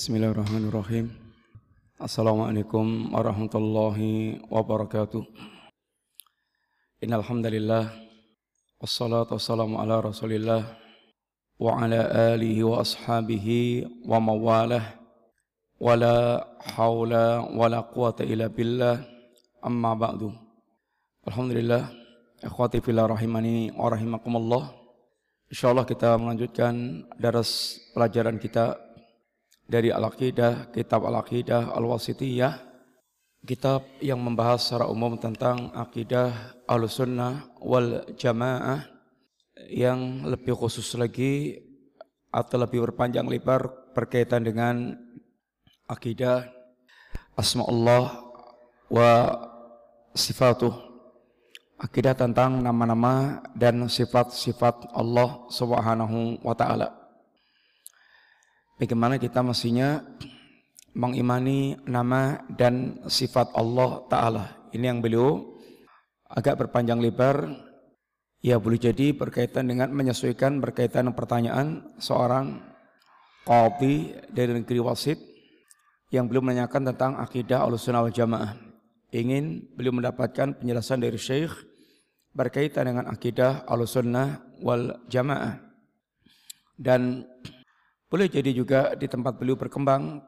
Bismillahirrahmanirrahim. Assalamualaikum warahmatullahi wabarakatuh. Innal hamdalillah wassalatu wassalamu ala Rasulillah wa ala alihi wa ashabihi wa mawalah wala haula wala quwata illa billah amma ba'du. Alhamdulillah ikhwati fillah rahimani wa rahimakumullah. Insyaallah kita melanjutkan daras pelajaran kita dari Al-Aqidah, kitab Al-Aqidah Al-Wasitiyah, kitab yang membahas secara umum tentang akidah Al-Sunnah wal Jamaah yang lebih khusus lagi atau lebih berpanjang lebar berkaitan dengan akidah asma Allah wa sifatuh. Akidah tentang nama-nama dan sifat-sifat Allah Subhanahu wa taala bagaimana kita mestinya mengimani nama dan sifat Allah Ta'ala. Ini yang beliau agak berpanjang lebar, ya boleh jadi berkaitan dengan menyesuaikan berkaitan pertanyaan seorang qadhi dari negeri wasit yang belum menanyakan tentang akidah al-sunnah wal jamaah. Ingin beliau mendapatkan penjelasan dari syekh berkaitan dengan akidah al-sunnah wal jamaah. Dan boleh jadi juga di tempat beliau berkembang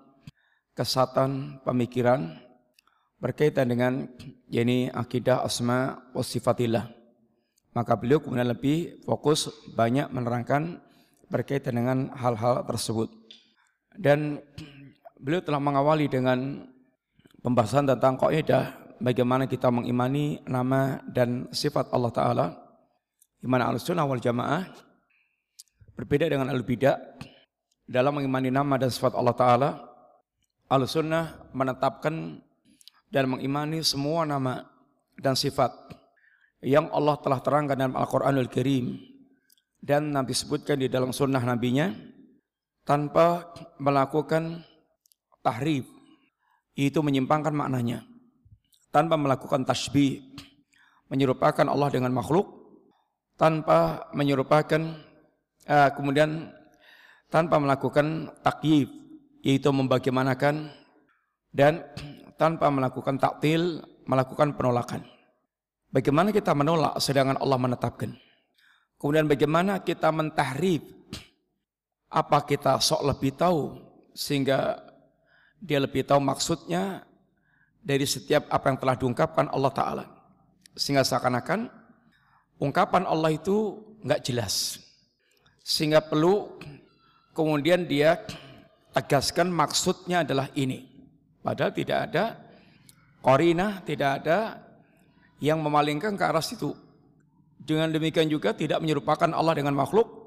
kesatan pemikiran berkaitan dengan yakni akidah asma wa sifatillah. Maka beliau kemudian lebih fokus banyak menerangkan berkaitan dengan hal-hal tersebut. Dan beliau telah mengawali dengan pembahasan tentang kaidah bagaimana kita mengimani nama dan sifat Allah Ta'ala. Di mana al-sunnah wal jamaah berbeda dengan al-bidah dalam mengimani nama dan sifat Allah Ta'ala, Al-Sunnah menetapkan dan mengimani semua nama dan sifat yang Allah telah terangkan dalam Al-Quranul Karim dan Nabi sebutkan di dalam sunnah nabinya tanpa melakukan tahrif. Itu menyimpangkan maknanya. Tanpa melakukan tasbih menyerupakan Allah dengan makhluk tanpa menyerupakan uh, kemudian tanpa melakukan takyif yaitu membagaimanakan dan tanpa melakukan taktil melakukan penolakan. Bagaimana kita menolak sedangkan Allah menetapkan? Kemudian bagaimana kita mentahrif? Apa kita sok lebih tahu sehingga dia lebih tahu maksudnya dari setiap apa yang telah diungkapkan Allah Ta'ala. Sehingga seakan-akan ungkapan Allah itu nggak jelas. Sehingga perlu kemudian dia tegaskan maksudnya adalah ini. Padahal tidak ada korina, tidak ada yang memalingkan ke arah situ. Dengan demikian juga tidak menyerupakan Allah dengan makhluk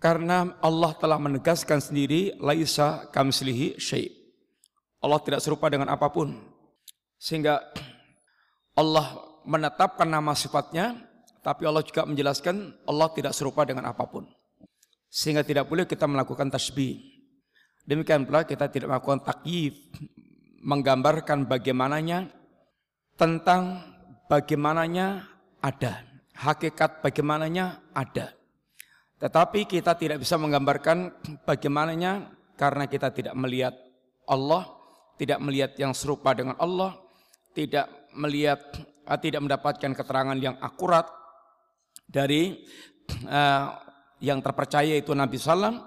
karena Allah telah menegaskan sendiri laisa kamslihi syai. Allah tidak serupa dengan apa pun. Sehingga Allah menetapkan nama sifatnya tapi Allah juga menjelaskan Allah tidak serupa dengan apa pun. Sehingga tidak boleh kita melakukan tasbih. Demikian pula kita tidak melakukan takyif, menggambarkan bagaimananya tentang bagaimananya ada, hakikat bagaimananya ada. Tetapi kita tidak bisa menggambarkan bagaimananya karena kita tidak melihat Allah, tidak melihat yang serupa dengan Allah, tidak melihat eh, tidak mendapatkan keterangan yang akurat dari uh, yang terpercaya itu Nabi Sallam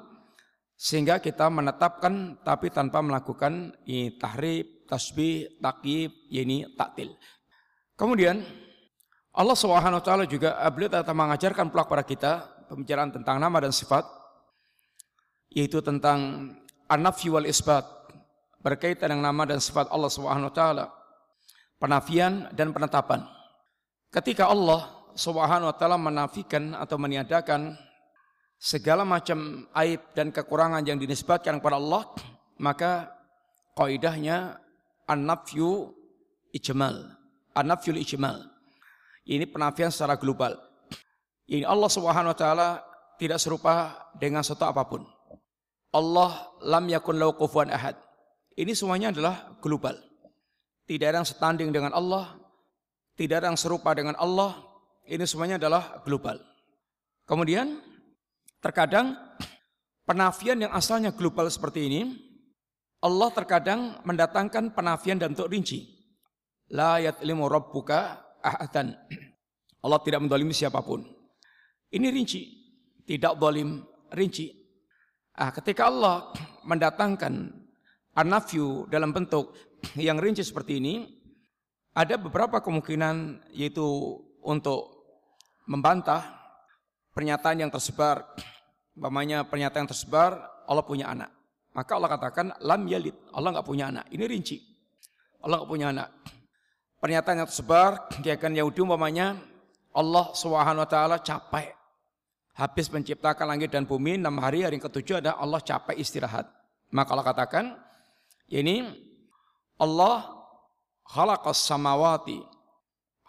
sehingga kita menetapkan tapi tanpa melakukan tahrib, tasbih, takyib, ini taktil. Kemudian Allah Subhanahu wa taala juga eh, beliau telah mengajarkan pula kepada kita pembicaraan tentang nama dan sifat yaitu tentang an-nafy wal isbat berkaitan dengan nama dan sifat Allah Subhanahu wa taala penafian dan penetapan. Ketika Allah Subhanahu wa taala menafikan atau meniadakan segala macam aib dan kekurangan yang dinisbatkan kepada Allah, maka kaidahnya an-nafyu ijmal. An-nafyul ijmal. Ini penafian secara global. Ini Allah Subhanahu wa taala tidak serupa dengan sesuatu apa pun. Allah lam yakun lahu kufuwan ahad. Ini semuanya adalah global. Tidak ada yang setanding dengan Allah, tidak ada yang serupa dengan Allah. Ini semuanya adalah global. Kemudian Terkadang penafian yang asalnya global seperti ini Allah terkadang mendatangkan penafian dan untuk rinci. La yatlimu rabbuka ahadan. Allah tidak mendolimi siapa pun. Ini rinci. Tidak dolim, rinci. Ah, ketika Allah mendatangkan anafyu dalam bentuk yang rinci seperti ini, ada beberapa kemungkinan yaitu untuk membantah pernyataan yang tersebar, umpamanya pernyataan yang tersebar Allah punya anak. Maka Allah katakan lam yalid, Allah nggak punya anak. Ini rinci. Allah nggak punya anak. Pernyataan yang tersebar akan Yahudi umpamanya Allah Subhanahu wa taala capek. Habis menciptakan langit dan bumi enam hari, hari ketujuh ada Allah capek istirahat. Maka Allah katakan, ini Allah khalaqas samawati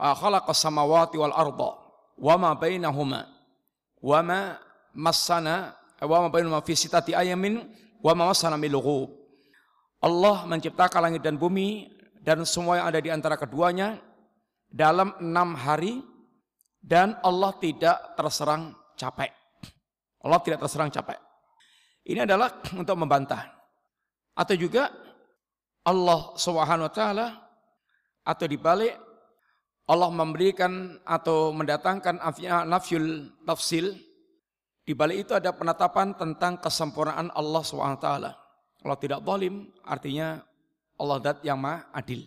khalaqas samawati wal arda wa ma bainahuma wa ma massana wa ma fi ayamin wa ma massana min Allah menciptakan langit dan bumi dan semua yang ada di antara keduanya dalam enam hari dan Allah tidak terserang capek. Allah tidak terserang capek. Ini adalah untuk membantah. Atau juga Allah Subhanahu wa taala atau dibalik Allah memberikan atau mendatangkan nafyul tafsil di balik itu ada penetapan tentang kesempurnaan Allah taala. Allah tidak zalim artinya Allah zat yang maha adil.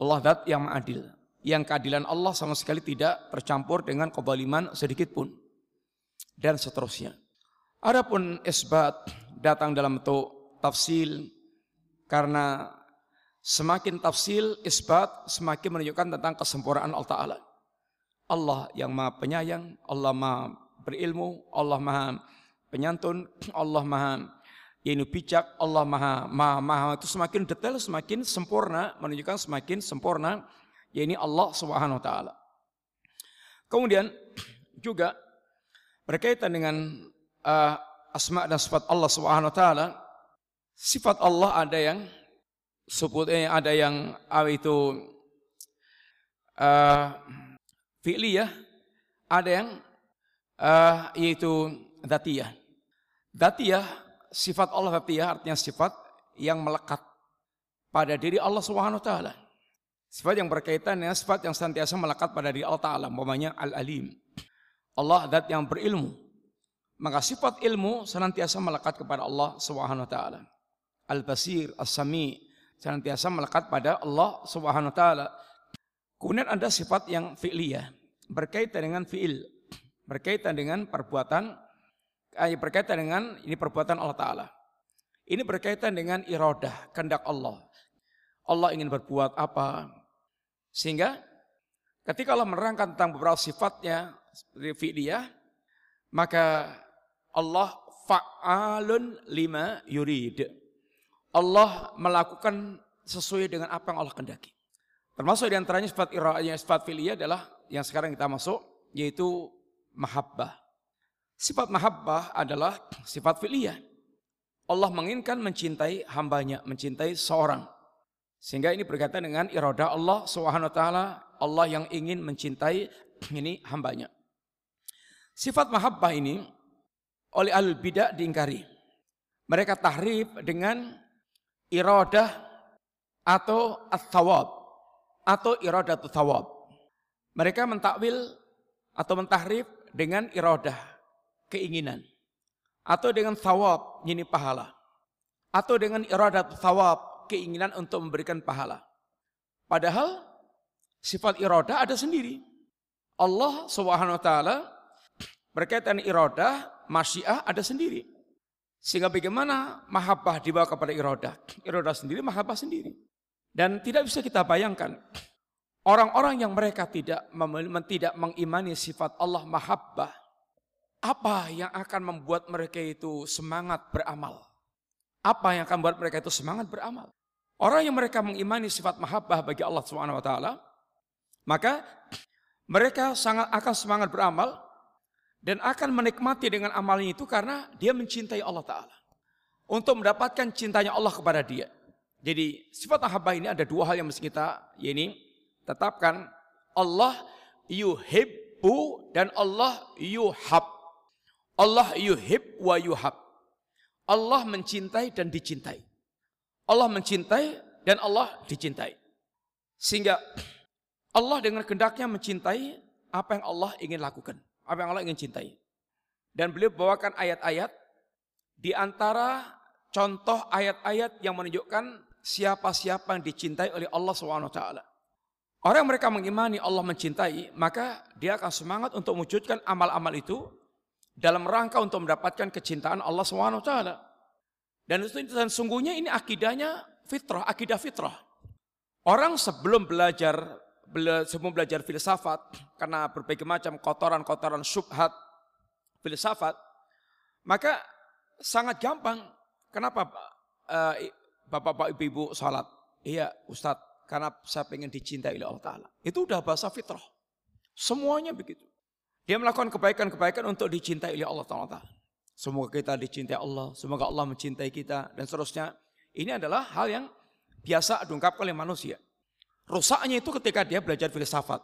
Allah zat yang maha adil. Yang keadilan Allah sama sekali tidak tercampur dengan kebaliman sedikit pun. Dan seterusnya. Adapun isbat datang dalam bentuk tafsil karena semakin tafsil isbat semakin menunjukkan tentang kesempurnaan Allah Ta'ala. Allah yang maha penyayang, Allah maha berilmu, Allah maha penyantun, Allah maha yaitu bijak Allah maha, maha, maha itu semakin detail semakin sempurna menunjukkan semakin sempurna yaitu Allah Subhanahu wa taala. Kemudian juga berkaitan dengan uh, asma dan sifat Allah Subhanahu wa taala sifat Allah ada yang sebutnya ada yang itu uh, fi'liyah ada yang uh, yaitu datiyah. Datiyah sifat Allah Fatihah artinya sifat yang melekat pada diri Allah Subhanahu taala. Sifat yang berkaitan dengan sifat yang senantiasa melekat pada diri Allah taala, umpamanya Al-Alim. Allah zat yang berilmu. Maka sifat ilmu senantiasa melekat kepada Allah Subhanahu taala. Al-Basir, As-Sami senantiasa melekat pada Allah Subhanahu wa taala. Kemudian ada sifat yang fi'liyah, berkaitan dengan fi'il, berkaitan dengan perbuatan ayat berkaitan dengan ini perbuatan Allah Ta'ala. Ini berkaitan dengan iradah, kehendak Allah. Allah ingin berbuat apa. Sehingga ketika Allah menerangkan tentang beberapa sifatnya seperti fi'liyah, maka Allah fa'alun lima yurid. Allah melakukan sesuai dengan apa yang Allah kendaki. Termasuk di antaranya sifat iradahnya sifat fi'liyah adalah yang sekarang kita masuk yaitu mahabbah. Sifat mahabbah adalah sifat fi'liyah. Allah menginginkan mencintai hambanya, mencintai seorang. Sehingga ini berkaitan dengan iroda Allah Subhanahu wa taala, Allah yang ingin mencintai ini hambanya. Sifat mahabbah ini oleh al bidah diingkari. Mereka tahrif dengan iradah atau as-sawab atau iradah thawab. Mereka mentakwil atau mentahrif dengan iradah keinginan atau dengan thawab ini pahala atau dengan iradat thawab keinginan untuk memberikan pahala. Padahal sifat iradah ada sendiri. Allah Subhanahu wa taala berkaitan iradah masyiah ada sendiri sehingga bagaimana mahabbah dibawa kepada iradah iradah sendiri mahabbah sendiri dan tidak bisa kita bayangkan orang-orang yang mereka tidak tidak mengimani sifat Allah mahabbah apa yang akan membuat mereka itu semangat beramal? Apa yang akan membuat mereka itu semangat beramal? Orang yang mereka mengimani sifat mahabbah bagi Allah taala, maka mereka sangat akan semangat beramal dan akan menikmati dengan amalnya itu karena dia mencintai Allah taala. Untuk mendapatkan cintanya Allah kepada dia. Jadi sifat mahabbah ini ada dua hal yang mesti kita ini tetapkan. Allah yuhibbu dan Allah yuhab. Allah yuhib wa yuhab. Allah mencintai dan dicintai. Allah mencintai dan Allah dicintai. Sehingga Allah dengan kendaknya mencintai apa yang Allah ingin lakukan, apa yang Allah ingin cintai. Dan beliau bawakan ayat-ayat di antara contoh ayat-ayat yang menunjukkan siapa-siapa yang dicintai oleh Allah SWT. Orang yang mereka mengimani Allah mencintai, maka dia akan semangat untuk mewujudkan amal-amal itu dalam rangka untuk mendapatkan kecintaan Allah SWT. Dan itu dan sungguhnya ini akidahnya fitrah, akidah fitrah. Orang sebelum belajar sebelum belajar filsafat karena berbagai macam kotoran-kotoran subhat filsafat, maka sangat gampang. Kenapa uh, bapak-bapak ibu-ibu salat? Iya Ustadz, karena saya ingin dicintai oleh Allah Ta'ala. Itu udah bahasa fitrah. Semuanya begitu. Dia melakukan kebaikan-kebaikan untuk dicintai oleh Allah Ta'ala. Semoga kita dicintai Allah, semoga Allah mencintai kita, dan seterusnya. Ini adalah hal yang biasa diungkapkan oleh manusia. Rusaknya itu ketika dia belajar filsafat.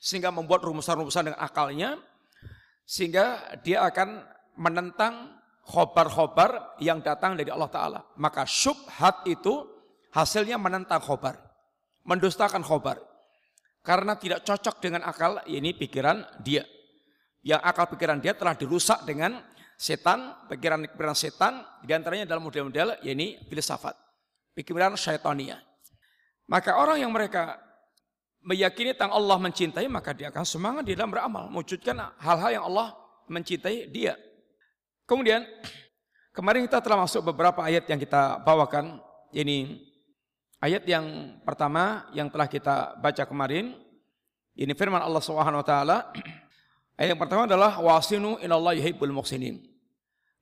Sehingga membuat rumusan-rumusan dengan akalnya, sehingga dia akan menentang khobar-khobar yang datang dari Allah Ta'ala. Maka syubhat itu hasilnya menentang khobar. Mendustakan khobar. Karena tidak cocok dengan akal, ini pikiran dia yang akal pikiran dia telah dirusak dengan setan, pikiran-pikiran setan, di antaranya dalam model-model, yakni filsafat, pikiran syaitania. Maka orang yang mereka meyakini tentang Allah mencintai, maka dia akan semangat di dalam beramal, mewujudkan hal-hal yang Allah mencintai dia. Kemudian, kemarin kita telah masuk beberapa ayat yang kita bawakan, ini ayat yang pertama yang telah kita baca kemarin, ini firman Allah Subhanahu wa taala Ayat yang pertama adalah wasinu inallah yuhibbul muhsinin.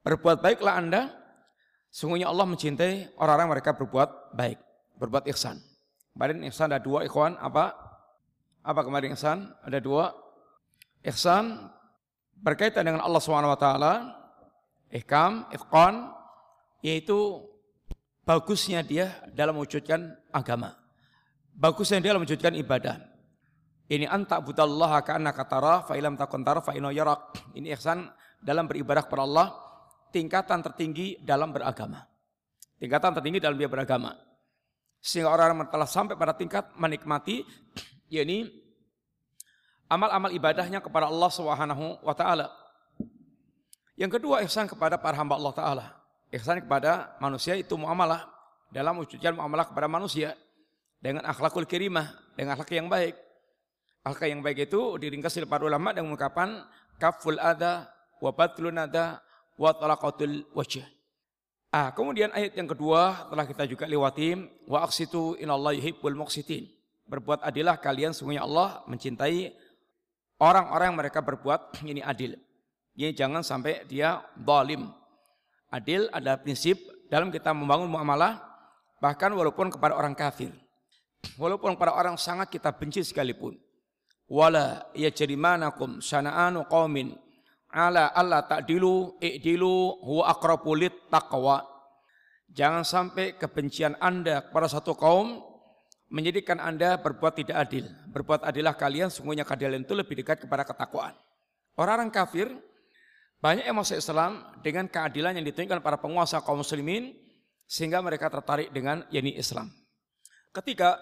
Berbuat baiklah Anda, sungguhnya Allah mencintai orang-orang mereka berbuat baik, berbuat ihsan. Kemarin ihsan ada dua ikhwan, apa? Apa kemarin ihsan? Ada dua. Ihsan berkaitan dengan Allah SWT, ihkam, ifqan, yaitu bagusnya dia dalam mewujudkan agama. Bagusnya dia dalam mewujudkan ibadah. Ini anta budallaha ka'anna katara fa ilam takun tara fa yarak. Ini ihsan dalam beribadah kepada Allah tingkatan tertinggi dalam beragama. Tingkatan tertinggi dalam dia beragama. Sehingga orang-orang telah sampai pada tingkat menikmati yakni amal-amal ibadahnya kepada Allah Subhanahu wa taala. Yang kedua ihsan kepada para hamba Allah taala. Ihsan kepada manusia itu muamalah dalam wujudkan muamalah kepada manusia dengan akhlakul kirimah, dengan akhlak yang baik. Akhlak yang baik itu diringkas oleh para ulama dengan mengungkapkan kaful ada wa batlun ada wa talaqatul wajh. Ah, kemudian ayat yang kedua telah kita juga lewati wa aqsitu inallahi yuhibbul muqsitin. Berbuat adilah kalian sungguhnya Allah mencintai orang-orang yang mereka berbuat ini adil. Ini jangan sampai dia zalim. Adil adalah prinsip dalam kita membangun muamalah bahkan walaupun kepada orang kafir. Walaupun kepada orang sangat kita benci sekalipun wala yajrimanakum sana'anu qaumin ala alla ta'dilu i'dilu huwa aqrabu lit taqwa jangan sampai kebencian Anda kepada satu kaum menjadikan Anda berbuat tidak adil. Berbuat adillah kalian sungguhnya keadilan itu lebih dekat kepada ketakwaan. Orang-orang kafir banyak yang masuk Islam dengan keadilan yang ditunjukkan para penguasa kaum muslimin sehingga mereka tertarik dengan yakni Islam. Ketika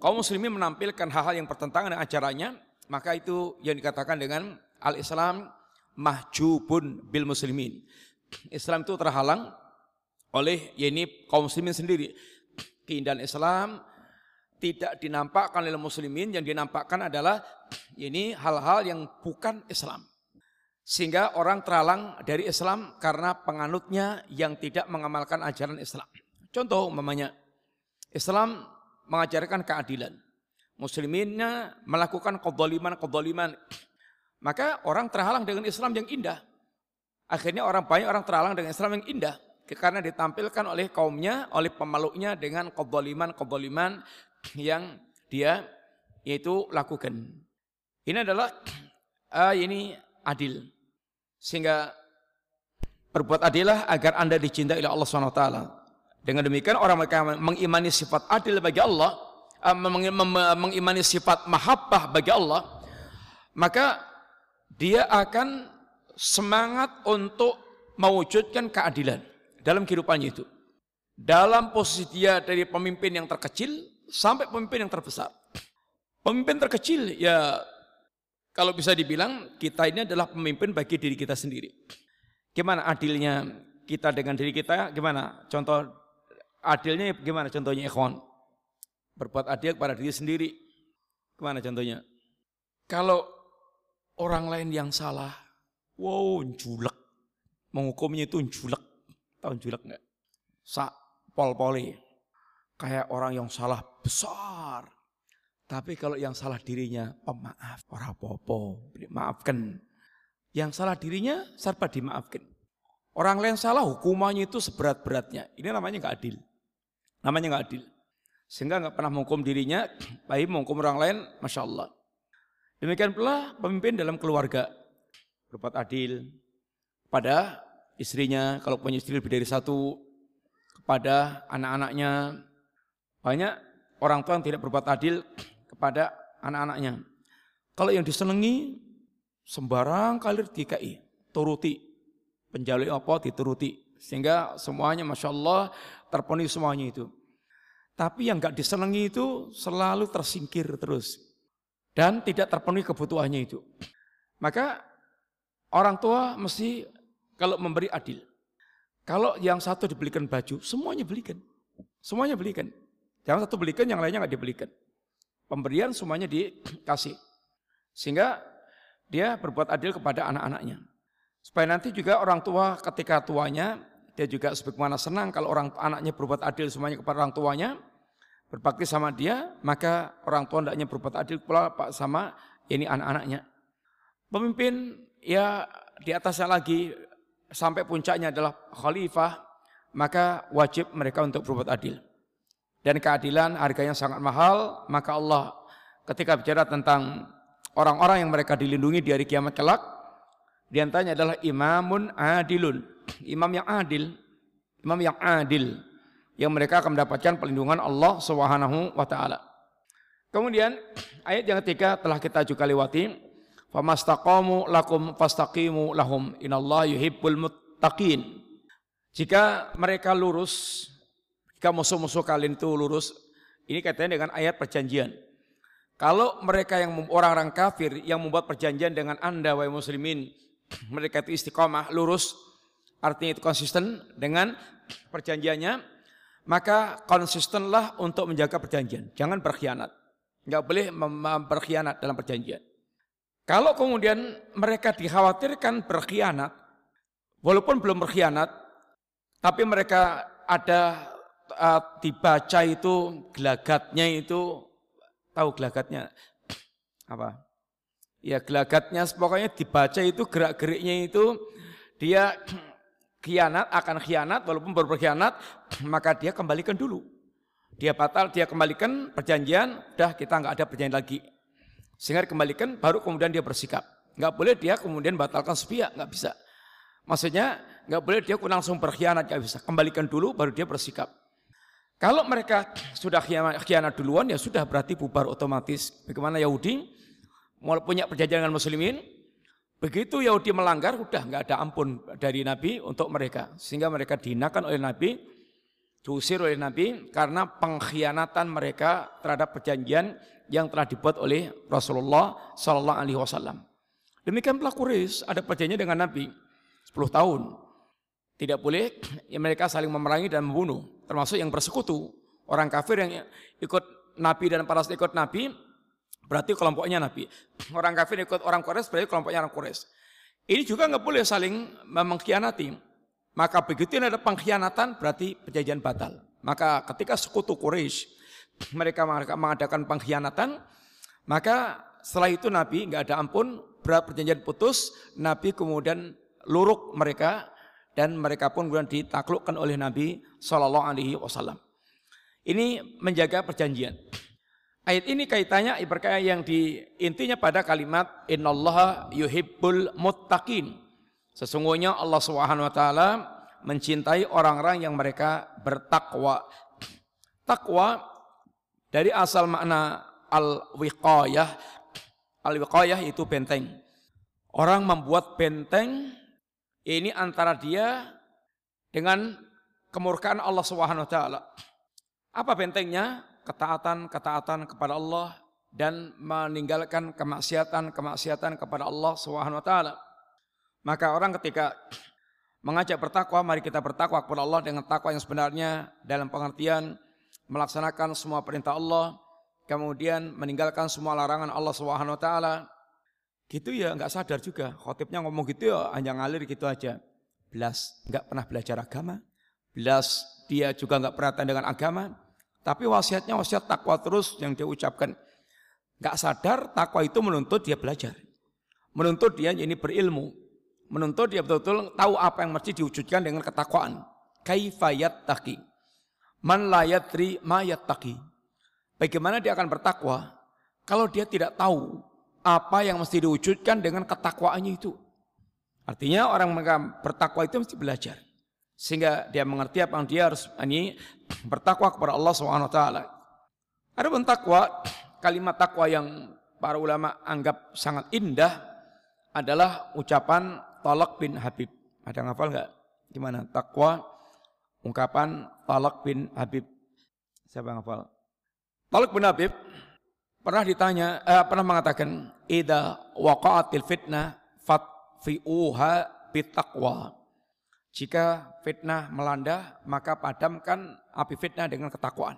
kaum muslimin menampilkan hal-hal yang bertentangan dengan acaranya, maka itu yang dikatakan dengan al-Islam mahjubun bil muslimin. Islam itu terhalang oleh ya kaum muslimin sendiri. Keindahan Islam tidak dinampakkan oleh muslimin, yang dinampakkan adalah ini hal-hal yang bukan Islam. Sehingga orang terhalang dari Islam karena penganutnya yang tidak mengamalkan ajaran Islam. Contoh umpamanya Islam mengajarkan keadilan. Musliminnya melakukan kedoliman-kedoliman. Maka orang terhalang dengan Islam yang indah. Akhirnya orang banyak orang terhalang dengan Islam yang indah. Karena ditampilkan oleh kaumnya, oleh pemeluknya dengan kedoliman-kedoliman yang dia yaitu lakukan. Ini adalah uh, ini adil. Sehingga berbuat adilah agar anda dicintai oleh Allah SWT. Dengan demikian orang mereka mengimani sifat adil bagi Allah, eh, mengimani sifat mahabbah bagi Allah, maka dia akan semangat untuk mewujudkan keadilan dalam kehidupannya itu. dalam posisi dia dari pemimpin yang terkecil sampai pemimpin yang terbesar. Pemimpin terkecil ya kalau bisa dibilang kita ini adalah pemimpin bagi diri kita sendiri. Gimana adilnya kita dengan diri kita? Gimana? Contoh adilnya gimana contohnya ikhwan? Berbuat adil kepada diri sendiri. Gimana contohnya? Kalau orang lain yang salah, wow, julek. Menghukumnya itu julek. Tahu julek enggak? Sa pol-poli. Kayak orang yang salah besar. Tapi kalau yang salah dirinya, pemaaf, orang popo, maafkan. Yang salah dirinya, serba dimaafkan. Orang lain salah, hukumannya itu seberat-beratnya. Ini namanya nggak adil. Namanya nggak adil. Sehingga nggak pernah menghukum dirinya, baik menghukum orang lain, masya Allah. Demikian pula pemimpin dalam keluarga berbuat adil pada istrinya, kalau punya istri lebih dari satu, kepada anak-anaknya. Banyak orang tua yang tidak berbuat adil kepada anak-anaknya. Kalau yang disenangi, sembarang kali dikai, turuti. Penjalui apa dituruti. Sehingga semuanya Masya Allah terpenuhi semuanya itu. Tapi yang gak disenangi itu selalu tersingkir terus. Dan tidak terpenuhi kebutuhannya itu. Maka orang tua mesti kalau memberi adil. Kalau yang satu dibelikan baju, semuanya belikan. Semuanya belikan. Jangan satu belikan, yang lainnya nggak dibelikan. Pemberian semuanya dikasih. Sehingga dia berbuat adil kepada anak-anaknya. Supaya nanti juga orang tua ketika tuanya, dia juga sebagaimana senang kalau orang anaknya berbuat adil semuanya kepada orang tuanya, berbakti sama dia, maka orang tua hendaknya berbuat adil pula sama ini anak-anaknya. Pemimpin ya di atasnya lagi sampai puncaknya adalah khalifah, maka wajib mereka untuk berbuat adil. Dan keadilan harganya sangat mahal, maka Allah ketika bicara tentang orang-orang yang mereka dilindungi di hari kiamat kelak, di antaranya adalah imamun adilun, imam yang adil, imam yang adil, yang mereka akan mendapatkan perlindungan Allah Subhanahu wa taala. Kemudian ayat yang ketiga telah kita juga lewati, famastaqamu lakum fastaqimu lahum inallah yuhibbul muttaqin. Jika mereka lurus jika musuh-musuh kalian itu lurus, ini katanya dengan ayat perjanjian. Kalau mereka yang orang-orang kafir yang membuat perjanjian dengan anda wahai muslimin, mereka itu istiqomah, lurus, artinya itu konsisten dengan perjanjiannya, maka konsistenlah untuk menjaga perjanjian. Jangan berkhianat. Enggak boleh berkhianat dalam perjanjian. Kalau kemudian mereka dikhawatirkan berkhianat, walaupun belum berkhianat, tapi mereka ada uh, dibaca itu gelagatnya itu tahu gelagatnya apa? Ya gelagatnya pokoknya dibaca itu gerak-geriknya itu dia khianat akan khianat walaupun baru berkhianat maka dia kembalikan dulu. Dia batal, dia kembalikan perjanjian, dah kita nggak ada perjanjian lagi. Sehingga dikembalikan baru kemudian dia bersikap. Nggak boleh dia kemudian batalkan sepihak, nggak bisa. Maksudnya nggak boleh dia langsung berkhianat, nggak bisa. Kembalikan dulu baru dia bersikap. Kalau mereka sudah khianat duluan ya sudah berarti bubar otomatis. Bagaimana Yahudi mau punya perjanjian dengan muslimin, begitu Yahudi melanggar udah nggak ada ampun dari Nabi untuk mereka. Sehingga mereka dihinakan oleh Nabi, diusir oleh Nabi karena pengkhianatan mereka terhadap perjanjian yang telah dibuat oleh Rasulullah Sallallahu Alaihi Wasallam. Demikian pula Quraisy ada perjanjian dengan Nabi 10 tahun. Tidak boleh ya mereka saling memerangi dan membunuh, termasuk yang bersekutu. Orang kafir yang ikut Nabi dan para ikut Nabi, berarti kelompoknya Nabi. Orang kafir ikut orang Quraisy berarti kelompoknya orang Quraisy. Ini juga nggak boleh saling mengkhianati. Maka begitu ada pengkhianatan berarti perjanjian batal. Maka ketika sekutu Quraisy mereka mengadakan pengkhianatan, maka setelah itu Nabi nggak ada ampun, berat perjanjian putus, Nabi kemudian luruk mereka dan mereka pun kemudian ditaklukkan oleh Nabi Shallallahu Alaihi Wasallam. Ini menjaga perjanjian. Ayat ini kaitannya ibarat yang di intinya pada kalimat innallaha yuhibbul muttaqin. Sesungguhnya Allah taala mencintai orang-orang yang mereka bertakwa. Takwa dari asal makna al-wiqayah. Al-wiqayah itu benteng. Orang membuat benteng ini antara dia dengan kemurkaan Allah taala. Apa bentengnya? Ketaatan-ketaatan kepada Allah dan meninggalkan kemaksiatan-kemaksiatan kepada Allah Subhanahu wa taala. Maka orang ketika mengajak bertakwa, mari kita bertakwa kepada Allah dengan takwa yang sebenarnya dalam pengertian melaksanakan semua perintah Allah, kemudian meninggalkan semua larangan Allah Subhanahu wa taala. Gitu ya nggak sadar juga. Khotibnya ngomong gitu ya hanya ngalir gitu aja. Belas nggak pernah belajar agama. Belas dia juga nggak perhatian dengan agama. Tapi wasiatnya wasiat takwa terus yang dia ucapkan. Nggak sadar takwa itu menuntut dia belajar. Menuntut dia ini berilmu. Menuntut dia betul-betul tahu apa yang mesti diwujudkan dengan ketakwaan. Kaifayat taki. Man layatri mayat taki. Bagaimana dia akan bertakwa kalau dia tidak tahu apa yang mesti diwujudkan dengan ketakwaannya itu. Artinya orang bertakwa itu mesti belajar. Sehingga dia mengerti apa yang dia harus ini bertakwa kepada Allah SWT. Ada pun takwa, kalimat takwa yang para ulama anggap sangat indah adalah ucapan Talak bin Habib. Ada yang hafal nggak? Gimana? Takwa, ungkapan Talak bin Habib. Siapa yang hafal? Talak bin Habib pernah ditanya, eh, pernah mengatakan, "Ida waqa'atil fitnah fatfi'uha bitaqwa." Jika fitnah melanda, maka padamkan api fitnah dengan ketakwaan.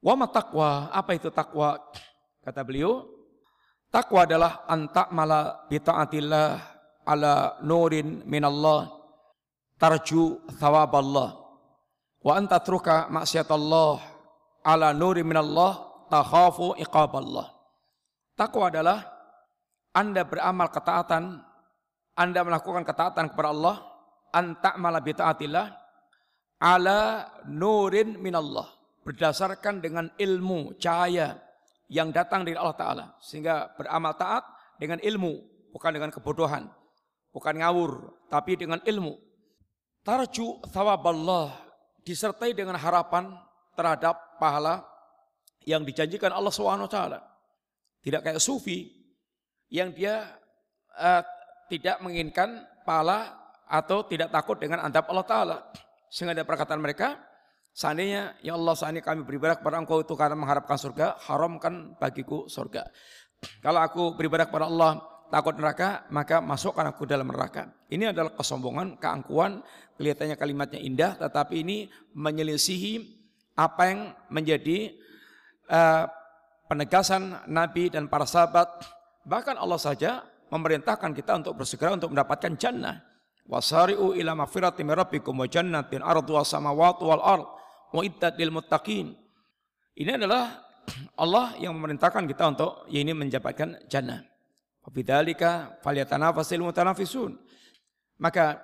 Wa takwa, apa itu takwa? Kata beliau, takwa adalah antak mala bita'atillah ala nurin minallah tarju thawaballah wa anta truka maksiatallah ala nurin minallah takhafu iqaballah. Takwa adalah Anda beramal ketaatan, Anda melakukan ketaatan kepada Allah, anta mala bitaatillah ala nurin minallah. Berdasarkan dengan ilmu, cahaya yang datang dari Allah Ta'ala. Sehingga beramal taat dengan ilmu, bukan dengan kebodohan. Bukan ngawur, tapi dengan ilmu. Tarju thawaballah disertai dengan harapan terhadap pahala yang dijanjikan Allah SWT. Tidak kayak sufi yang dia uh, tidak menginginkan pahala atau tidak takut dengan adab Allah Ta'ala. Sehingga ada perkataan mereka, seandainya ya Allah seandainya kami beribadah kepada engkau itu karena mengharapkan surga, haramkan bagiku surga. Kalau aku beribadah kepada Allah takut neraka, maka masukkan aku dalam neraka. Ini adalah kesombongan, keangkuhan, kelihatannya kalimatnya indah, tetapi ini menyelisihi apa yang menjadi uh, penegasan Nabi dan para sahabat, bahkan Allah saja memerintahkan kita untuk bersegera untuk mendapatkan jannah. Wasari'u ila magfiratin min wa jannatin arduha samawati wal ard wa iddat lil muttaqin. Ini adalah Allah yang memerintahkan kita untuk ya ini mendapatkan jannah. Wabidzalika falyatanafasil mutanafisun. Maka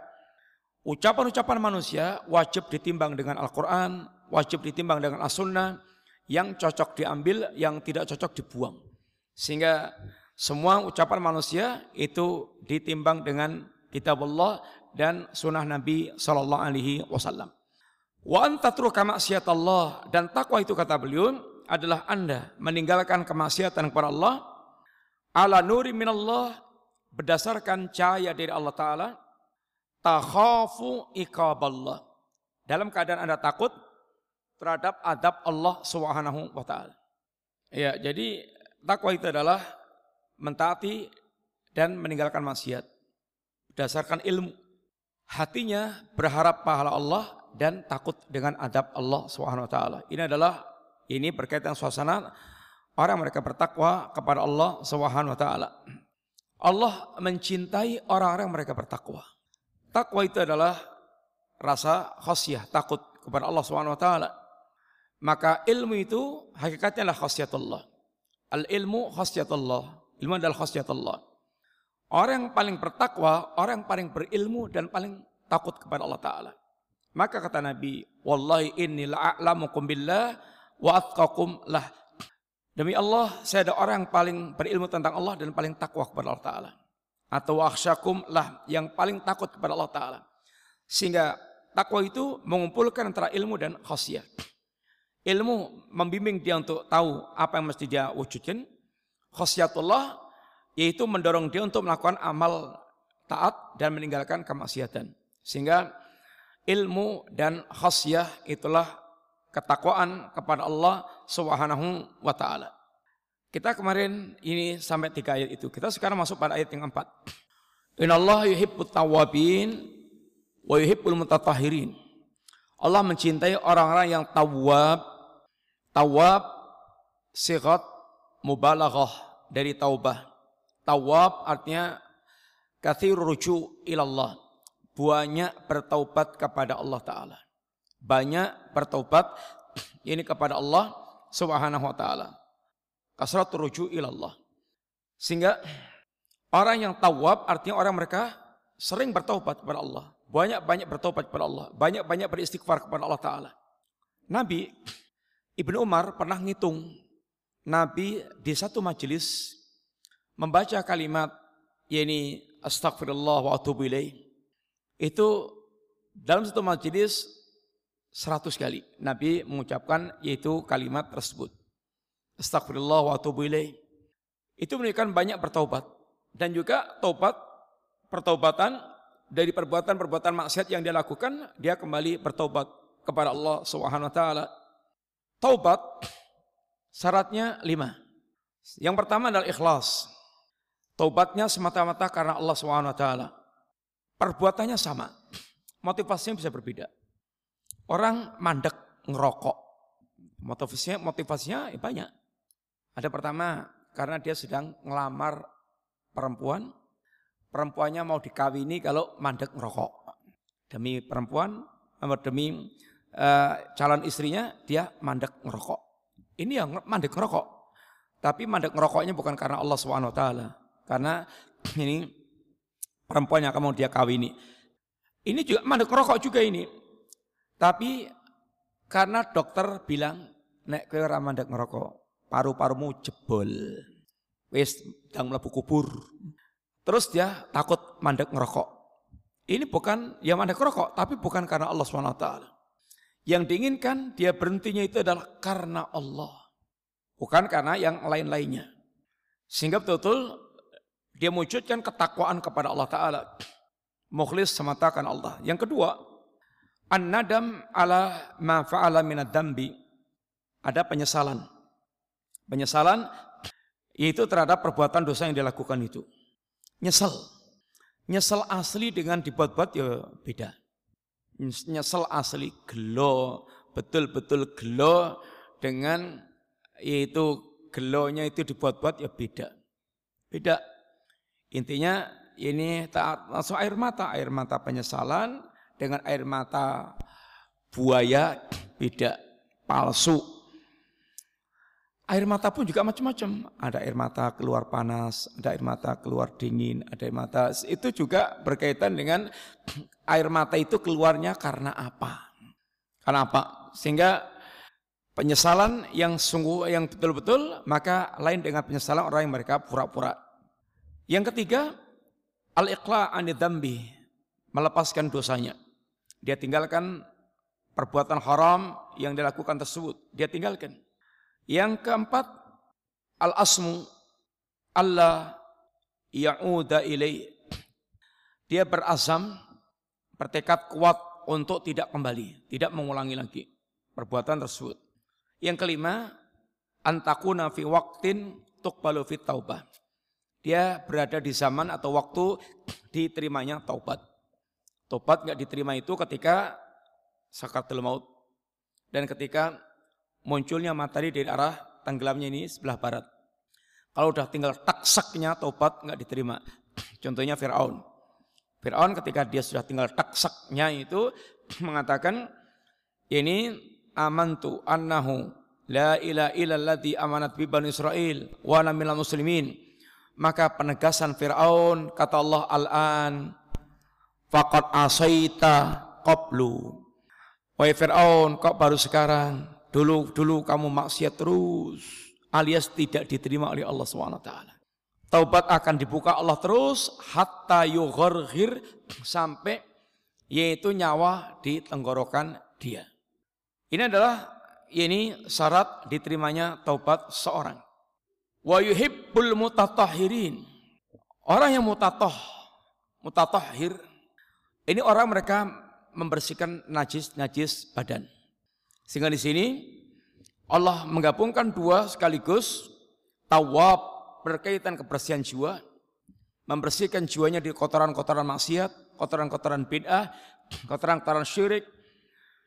ucapan-ucapan manusia wajib ditimbang dengan Al-Qur'an, wajib ditimbang dengan As-Sunnah, yang cocok diambil, yang tidak cocok dibuang. Sehingga semua ucapan manusia itu ditimbang dengan kitab Allah dan sunnah Nabi Sallallahu Alaihi Wasallam. Wa antatruka maksiat Allah dan takwa itu kata beliau adalah anda meninggalkan kemaksiatan kepada Allah ala nuri minallah berdasarkan cahaya dari Allah Taala takhafu iqaballah dalam keadaan anda takut terhadap adab Allah Subhanahu wa taala. Ya, jadi takwa itu adalah mentaati dan meninggalkan maksiat berdasarkan ilmu. Hatinya berharap pahala Allah dan takut dengan adab Allah Subhanahu wa taala. Ini adalah ini berkaitan suasana orang mereka bertakwa kepada Allah Subhanahu wa taala. Allah mencintai orang-orang mereka bertakwa. Takwa itu adalah rasa khasyah, takut kepada Allah Subhanahu wa taala. Maka ilmu itu hakikatnya adalah khasyiatullah. Al ilmu khasyiatullah. Ilmu adalah khasyiatullah. Orang yang paling bertakwa, orang yang paling berilmu dan paling takut kepada Allah Ta'ala. Maka kata Nabi, Wallahi inni la'a'lamukum billah wa atqakum lah. Demi Allah, saya ada orang yang paling berilmu tentang Allah dan paling takwa kepada Allah Ta'ala. Atau akhsyakum lah, yang paling takut kepada Allah Ta'ala. Sehingga takwa itu mengumpulkan antara ilmu dan khasyah. Ilmu membimbing dia untuk tahu apa yang mesti dia wujudkan. Khosyatullah yaitu mendorong dia untuk melakukan amal taat dan meninggalkan kemaksiatan. Sehingga ilmu dan khasyah itulah ketakwaan kepada Allah Subhanahu wa taala. Kita kemarin ini sampai tiga ayat itu. Kita sekarang masuk pada ayat yang empat. Inna Allah yuhibbut tawabin wa yuhibbul mutatahirin. Allah mencintai orang-orang yang tawab. Tawab sigat mubalaghah dari taubah. Tawab artinya kathir ruju ilallah. Banyak bertaubat kepada Allah Ta'ala. Banyak bertaubat ini kepada Allah Subhanahu wa taala. Kasrat ruju ilallah. Sehingga orang yang tawab artinya orang mereka sering bertaubat kepada Allah. Banyak-banyak bertaubat kepada Allah. Banyak-banyak beristighfar kepada Allah Ta'ala. Nabi Ibnu Umar pernah ngitung. Nabi di satu majelis membaca kalimat yakni astagfirullah wa atubu ilaih. Itu dalam satu majelis seratus kali Nabi mengucapkan yaitu kalimat tersebut. Astagfirullah wa atubu ilaih. Itu menunjukkan banyak bertaubat. Dan juga taubat, pertaubatan dari perbuatan-perbuatan maksiat yang dia lakukan, dia kembali bertaubat kepada Allah Subhanahu wa taala. Taubat syaratnya lima. Yang pertama adalah ikhlas. Taubatnya semata-mata karena Allah taala. Perbuatannya sama. Motivasinya bisa berbeda. Orang mandek ngerokok. Motivasinya motivasinya ya banyak. Ada pertama, karena dia sedang ngelamar perempuan, perempuannya mau dikawini kalau mandek ngerokok. Demi perempuan, demi uh, calon istrinya, dia mandek ngerokok. Ini yang mandek ngerokok. Tapi mandek ngerokoknya bukan karena Allah SWT. Karena ini perempuan yang akan mau dia kawini. Ini juga mandek ngerokok juga ini. Tapi karena dokter bilang, nek kowe mandek ngerokok, paru-parumu jebol. Wis dang mlebu kubur. Terus dia takut mandek ngerokok. Ini bukan ya mandek ngerokok, tapi bukan karena Allah SWT. Yang diinginkan dia berhentinya itu adalah karena Allah. Bukan karena yang lain-lainnya. Sehingga betul-betul dia mewujudkan ketakwaan kepada Allah Ta'ala. Mukhlis semata karena Allah. Yang kedua, an-nadam ala ma fa'ala minad dambi. Ada penyesalan Penyesalan itu terhadap perbuatan dosa yang dilakukan itu. Nyesel. Nyesel asli dengan dibuat-buat ya beda. Nyesel asli gelo, betul-betul gelo dengan yaitu gelonya itu dibuat-buat ya beda. Beda. Intinya ini tak langsung air mata, air mata penyesalan dengan air mata buaya beda, palsu Air mata pun juga macam-macam. Ada air mata keluar panas, ada air mata keluar dingin, ada air mata itu juga berkaitan dengan air mata itu keluarnya karena apa? Karena apa? Sehingga penyesalan yang sungguh yang betul-betul maka lain dengan penyesalan orang yang mereka pura-pura. Yang ketiga, al-iqla anidambi, melepaskan dosanya. Dia tinggalkan perbuatan haram yang dilakukan tersebut. Dia tinggalkan. Yang keempat, al-asmu Allah ya'uda ilaih. Dia berazam, bertekad kuat untuk tidak kembali, tidak mengulangi lagi perbuatan tersebut. Yang kelima, antakuna fi waktin tuqbalu fit taubah. Dia berada di zaman atau waktu diterimanya taubat. Taubat nggak diterima itu ketika sakatul maut dan ketika munculnya matahari dari arah tenggelamnya ini sebelah barat. Kalau udah tinggal taksaknya taubat nggak diterima. Contohnya Fir'aun. Fir'aun ketika dia sudah tinggal taksaknya itu mengatakan ini amantu annahu la ilaha illalladzi amanat bi bani Israel wa ana minal muslimin. Maka penegasan Fir'aun kata Allah al-an faqad asaita qablu. Wahai Fir'aun, kok baru sekarang Dulu dulu kamu maksiat terus alias tidak diterima oleh Allah SWT. Taubat akan dibuka Allah terus hatta yugharghir sampai yaitu nyawa di tenggorokan dia. Ini adalah ini syarat diterimanya taubat seorang. Wa yuhibbul mutatahirin. Orang yang mutatah, mutatahhir ini orang mereka membersihkan najis-najis badan. Sehingga di sini Allah menggabungkan dua sekaligus tawab berkaitan kebersihan jiwa, membersihkan jiwanya di kotoran-kotoran maksiat, kotoran-kotoran bid'ah, kotoran-kotoran syirik,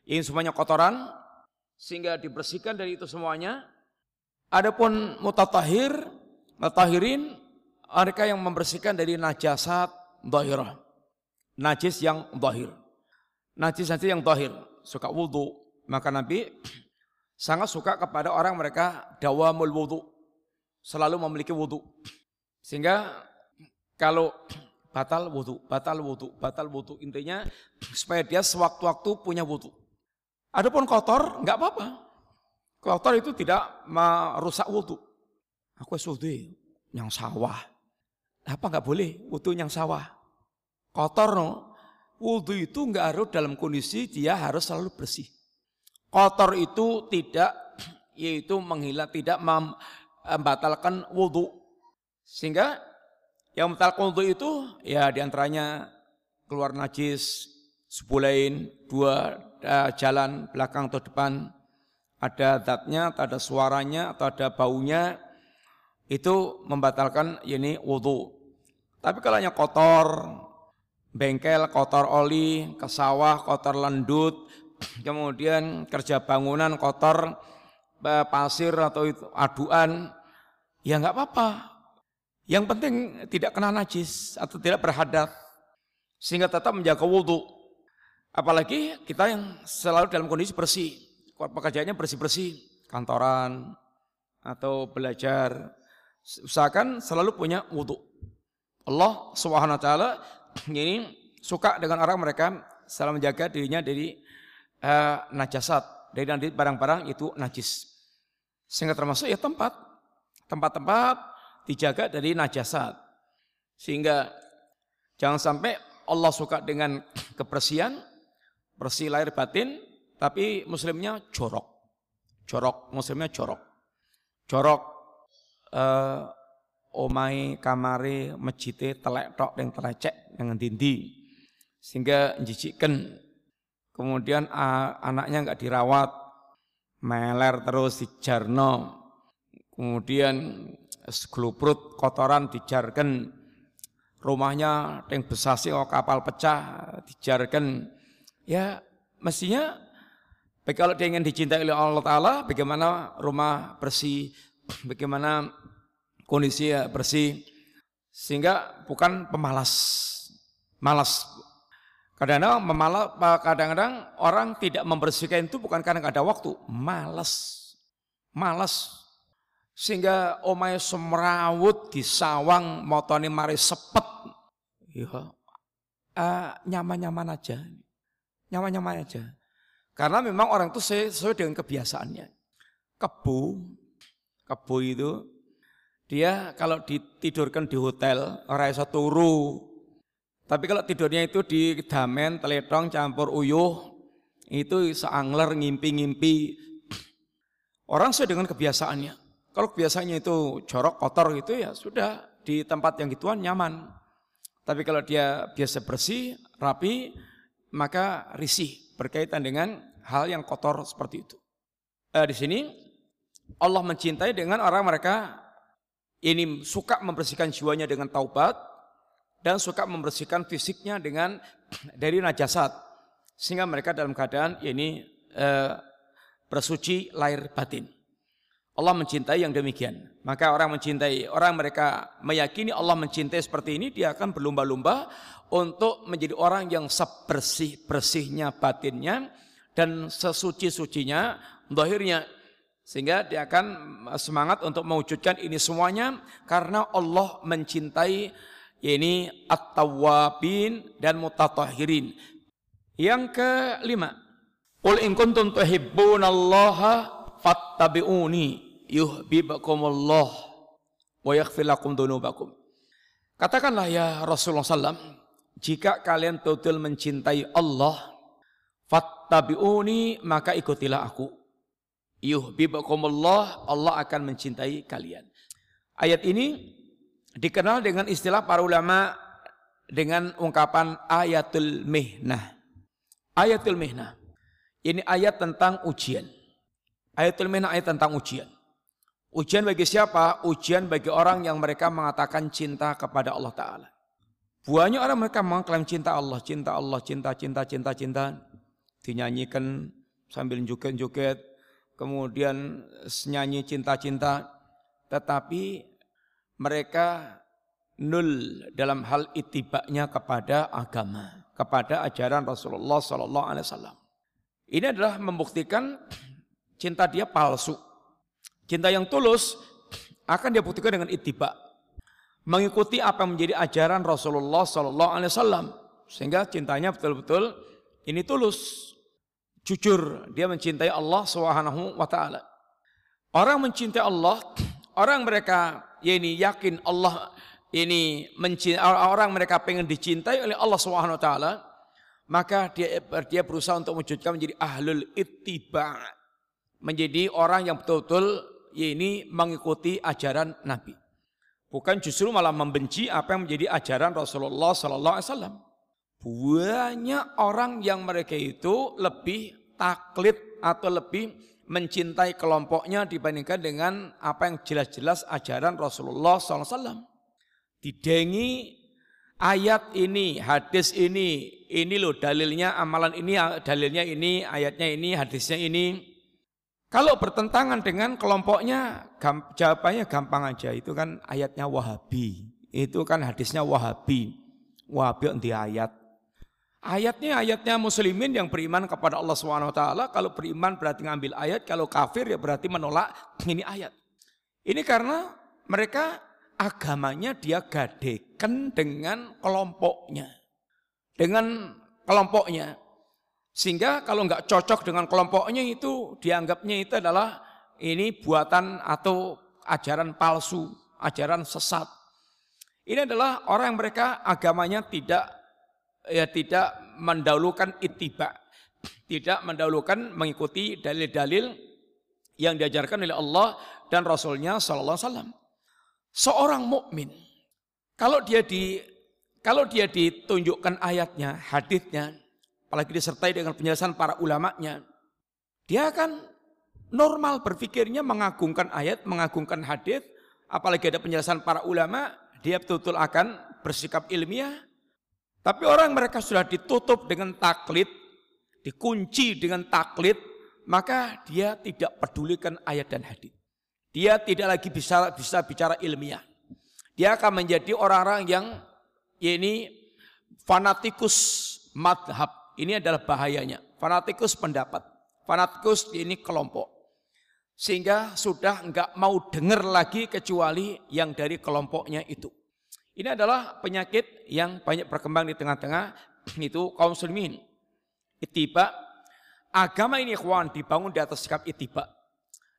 ini semuanya kotoran, sehingga dibersihkan dari itu semuanya. Adapun mutatahir, mutahirin, mereka yang membersihkan dari najasat zahirah. Najis yang zahir. Najis-najis yang zahir. Suka wudhu. Maka Nabi sangat suka kepada orang mereka dawamul wudhu. Selalu memiliki wudhu. Sehingga kalau batal wudhu, batal wudhu, batal wudhu. Intinya supaya dia sewaktu-waktu punya wudhu. Adapun kotor, nggak apa-apa. Kotor itu tidak merusak wudhu. Aku wudhu yang sawah. Apa nggak boleh wudhu yang sawah? Kotor no. Wudhu itu nggak harus dalam kondisi dia harus selalu bersih. Kotor itu tidak yaitu menghilang tidak membatalkan wudhu. Sehingga yang membatalkan wudhu itu ya di antaranya keluar najis, sebulain, dua jalan belakang atau depan, ada zatnya, ada suaranya, atau ada baunya, itu membatalkan ini wudhu. Tapi kalau hanya kotor, bengkel kotor oli, ke sawah kotor lendut, kemudian kerja bangunan kotor pasir atau itu aduan, ya nggak apa-apa. Yang penting tidak kena najis atau tidak berhadat sehingga tetap menjaga wudhu. Apalagi kita yang selalu dalam kondisi bersih, pekerjaannya bersih-bersih, kantoran atau belajar, usahakan selalu punya wudhu. Allah Subhanahu wa taala ini suka dengan orang mereka selalu menjaga dirinya dari uh, najasat, dari nanti barang-barang itu najis. Sehingga termasuk ya tempat, tempat-tempat dijaga dari najasat. Sehingga jangan sampai Allah suka dengan kebersihan, bersih lahir batin, tapi muslimnya jorok. Jorok, muslimnya jorok. Jorok uh, omai kamari masjid telek tok yang telecek dengan dindi sehingga jijikkan kemudian uh, anaknya nggak dirawat meler terus dijarno kemudian geluput kotoran dijarkan rumahnya yang besar sih oh kapal pecah dijarkan ya mestinya kalau dia ingin dicintai oleh Allah Ta'ala bagaimana rumah bersih bagaimana kondisi ya bersih sehingga bukan pemalas malas. Kadang-kadang kadang-kadang orang tidak membersihkan itu bukan karena ada waktu malas malas. Sehingga omai semrawut di sawang motoni mari sepet. Ya uh, nyaman-nyaman aja nyaman-nyaman aja karena memang orang itu sesuai dengan kebiasaannya kebu kebo itu dia kalau ditidurkan di hotel orang bisa turu. Tapi kalau tidurnya itu di damen, teletong, campur uyuh, itu seangler ngimpi-ngimpi. Orang sesuai dengan kebiasaannya. Kalau kebiasaannya itu jorok, kotor gitu ya sudah di tempat yang gituan nyaman. Tapi kalau dia biasa bersih, rapi, maka risih berkaitan dengan hal yang kotor seperti itu. Eh, di sini Allah mencintai dengan orang mereka ini suka membersihkan jiwanya dengan taubat dan suka membersihkan fisiknya dengan dari najasat sehingga mereka dalam keadaan ini eh, bersuci lahir batin. Allah mencintai yang demikian. Maka orang mencintai, orang mereka meyakini Allah mencintai seperti ini, dia akan berlomba-lomba untuk menjadi orang yang sebersih-bersihnya batinnya dan sesuci-sucinya zahirnya. Sehingga dia akan semangat untuk mewujudkan ini semuanya karena Allah mencintai ini at-tawwabin dan mutatahhirin. Yang kelima, Qul in kuntum tuhibbunallaha fattabi'uni yuhibbukumullah wa yaghfir lakum dzunubakum. Katakanlah ya Rasulullah SAW, jika kalian betul mencintai Allah, fattabi'uni maka ikutilah aku yuhibbukumullah, Allah akan mencintai kalian. Ayat ini dikenal dengan istilah para ulama dengan ungkapan ayatul mihnah. Ayatul Mihna. Ini ayat tentang ujian. Ayatul Mihna ayat tentang ujian. Ujian bagi siapa? Ujian bagi orang yang mereka mengatakan cinta kepada Allah Ta'ala. Banyak orang mereka mengklaim cinta Allah, cinta Allah, cinta, cinta, cinta, cinta. Dinyanyikan sambil joget-joget, kemudian nyanyi cinta-cinta. Tetapi mereka nul dalam hal itibaknya kepada agama, kepada ajaran Rasulullah Sallallahu Alaihi Wasallam. Ini adalah membuktikan cinta dia palsu Cinta yang tulus akan dia buktikan dengan ittiba. Mengikuti apa yang menjadi ajaran Rasulullah sallallahu alaihi wasallam sehingga cintanya betul-betul ini tulus. Jujur dia mencintai Allah Subhanahu wa taala. Orang mencintai Allah, orang mereka ya ini yakin Allah ini mencintai orang mereka pengen dicintai oleh Allah Subhanahu wa taala, maka dia dia berusaha untuk mewujudkan menjadi ahlul ittiba. Menjadi orang yang betul-betul ini mengikuti ajaran Nabi. Bukan justru malah membenci apa yang menjadi ajaran Rasulullah Sallallahu Alaihi Wasallam. Banyak orang yang mereka itu lebih taklid atau lebih mencintai kelompoknya dibandingkan dengan apa yang jelas-jelas ajaran Rasulullah SAW. Didengi ayat ini, hadis ini, ini loh dalilnya, amalan ini, dalilnya ini, ayatnya ini, hadisnya ini. Kalau bertentangan dengan kelompoknya, jawabannya gampang aja. Itu kan ayatnya Wahabi. Itu kan hadisnya Wahabi. Wahabi di ayat. Ayatnya ayatnya muslimin yang beriman kepada Allah SWT. Kalau beriman berarti ngambil ayat. Kalau kafir ya berarti menolak ini ayat. Ini karena mereka agamanya dia gadekan dengan kelompoknya. Dengan kelompoknya. Sehingga kalau nggak cocok dengan kelompoknya itu dianggapnya itu adalah ini buatan atau ajaran palsu, ajaran sesat. Ini adalah orang yang mereka agamanya tidak ya tidak mendahulukan ittiba, tidak mendahulukan mengikuti dalil-dalil yang diajarkan oleh Allah dan Rasulnya Sallallahu Alaihi Wasallam. Seorang mukmin kalau dia di kalau dia ditunjukkan ayatnya, hadisnya, apalagi disertai dengan penjelasan para ulamanya, dia akan normal berpikirnya mengagungkan ayat, mengagungkan hadis, apalagi ada penjelasan para ulama, dia betul-betul akan bersikap ilmiah. Tapi orang mereka sudah ditutup dengan taklid, dikunci dengan taklid, maka dia tidak pedulikan ayat dan hadis. Dia tidak lagi bisa bisa bicara ilmiah. Dia akan menjadi orang-orang yang ya ini fanatikus madhab ini adalah bahayanya. Fanatikus pendapat. Fanatikus ini kelompok. Sehingga sudah enggak mau dengar lagi kecuali yang dari kelompoknya itu. Ini adalah penyakit yang banyak berkembang di tengah-tengah itu kaum muslimin. Itiba agama ini ikhwan dibangun di atas sikap itiba.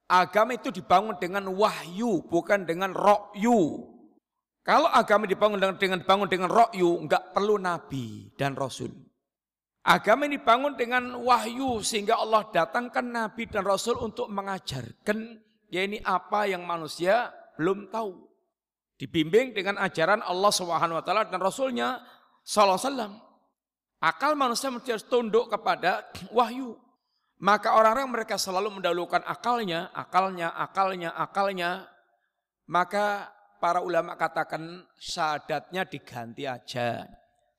Agama itu dibangun dengan wahyu bukan dengan rokyu. Kalau agama dibangun dengan dengan bangun dengan rokyu, enggak perlu nabi dan rasul. Agama ini dibangun dengan wahyu sehingga Allah datangkan Nabi dan Rasul untuk mengajarkan ya ini apa yang manusia belum tahu. Dibimbing dengan ajaran Allah Subhanahu wa taala dan Rasulnya sallallahu alaihi. Akal manusia mesti harus tunduk kepada wahyu. Maka orang-orang mereka selalu mendahulukan akalnya, akalnya, akalnya, akalnya. Maka para ulama katakan sadatnya diganti aja.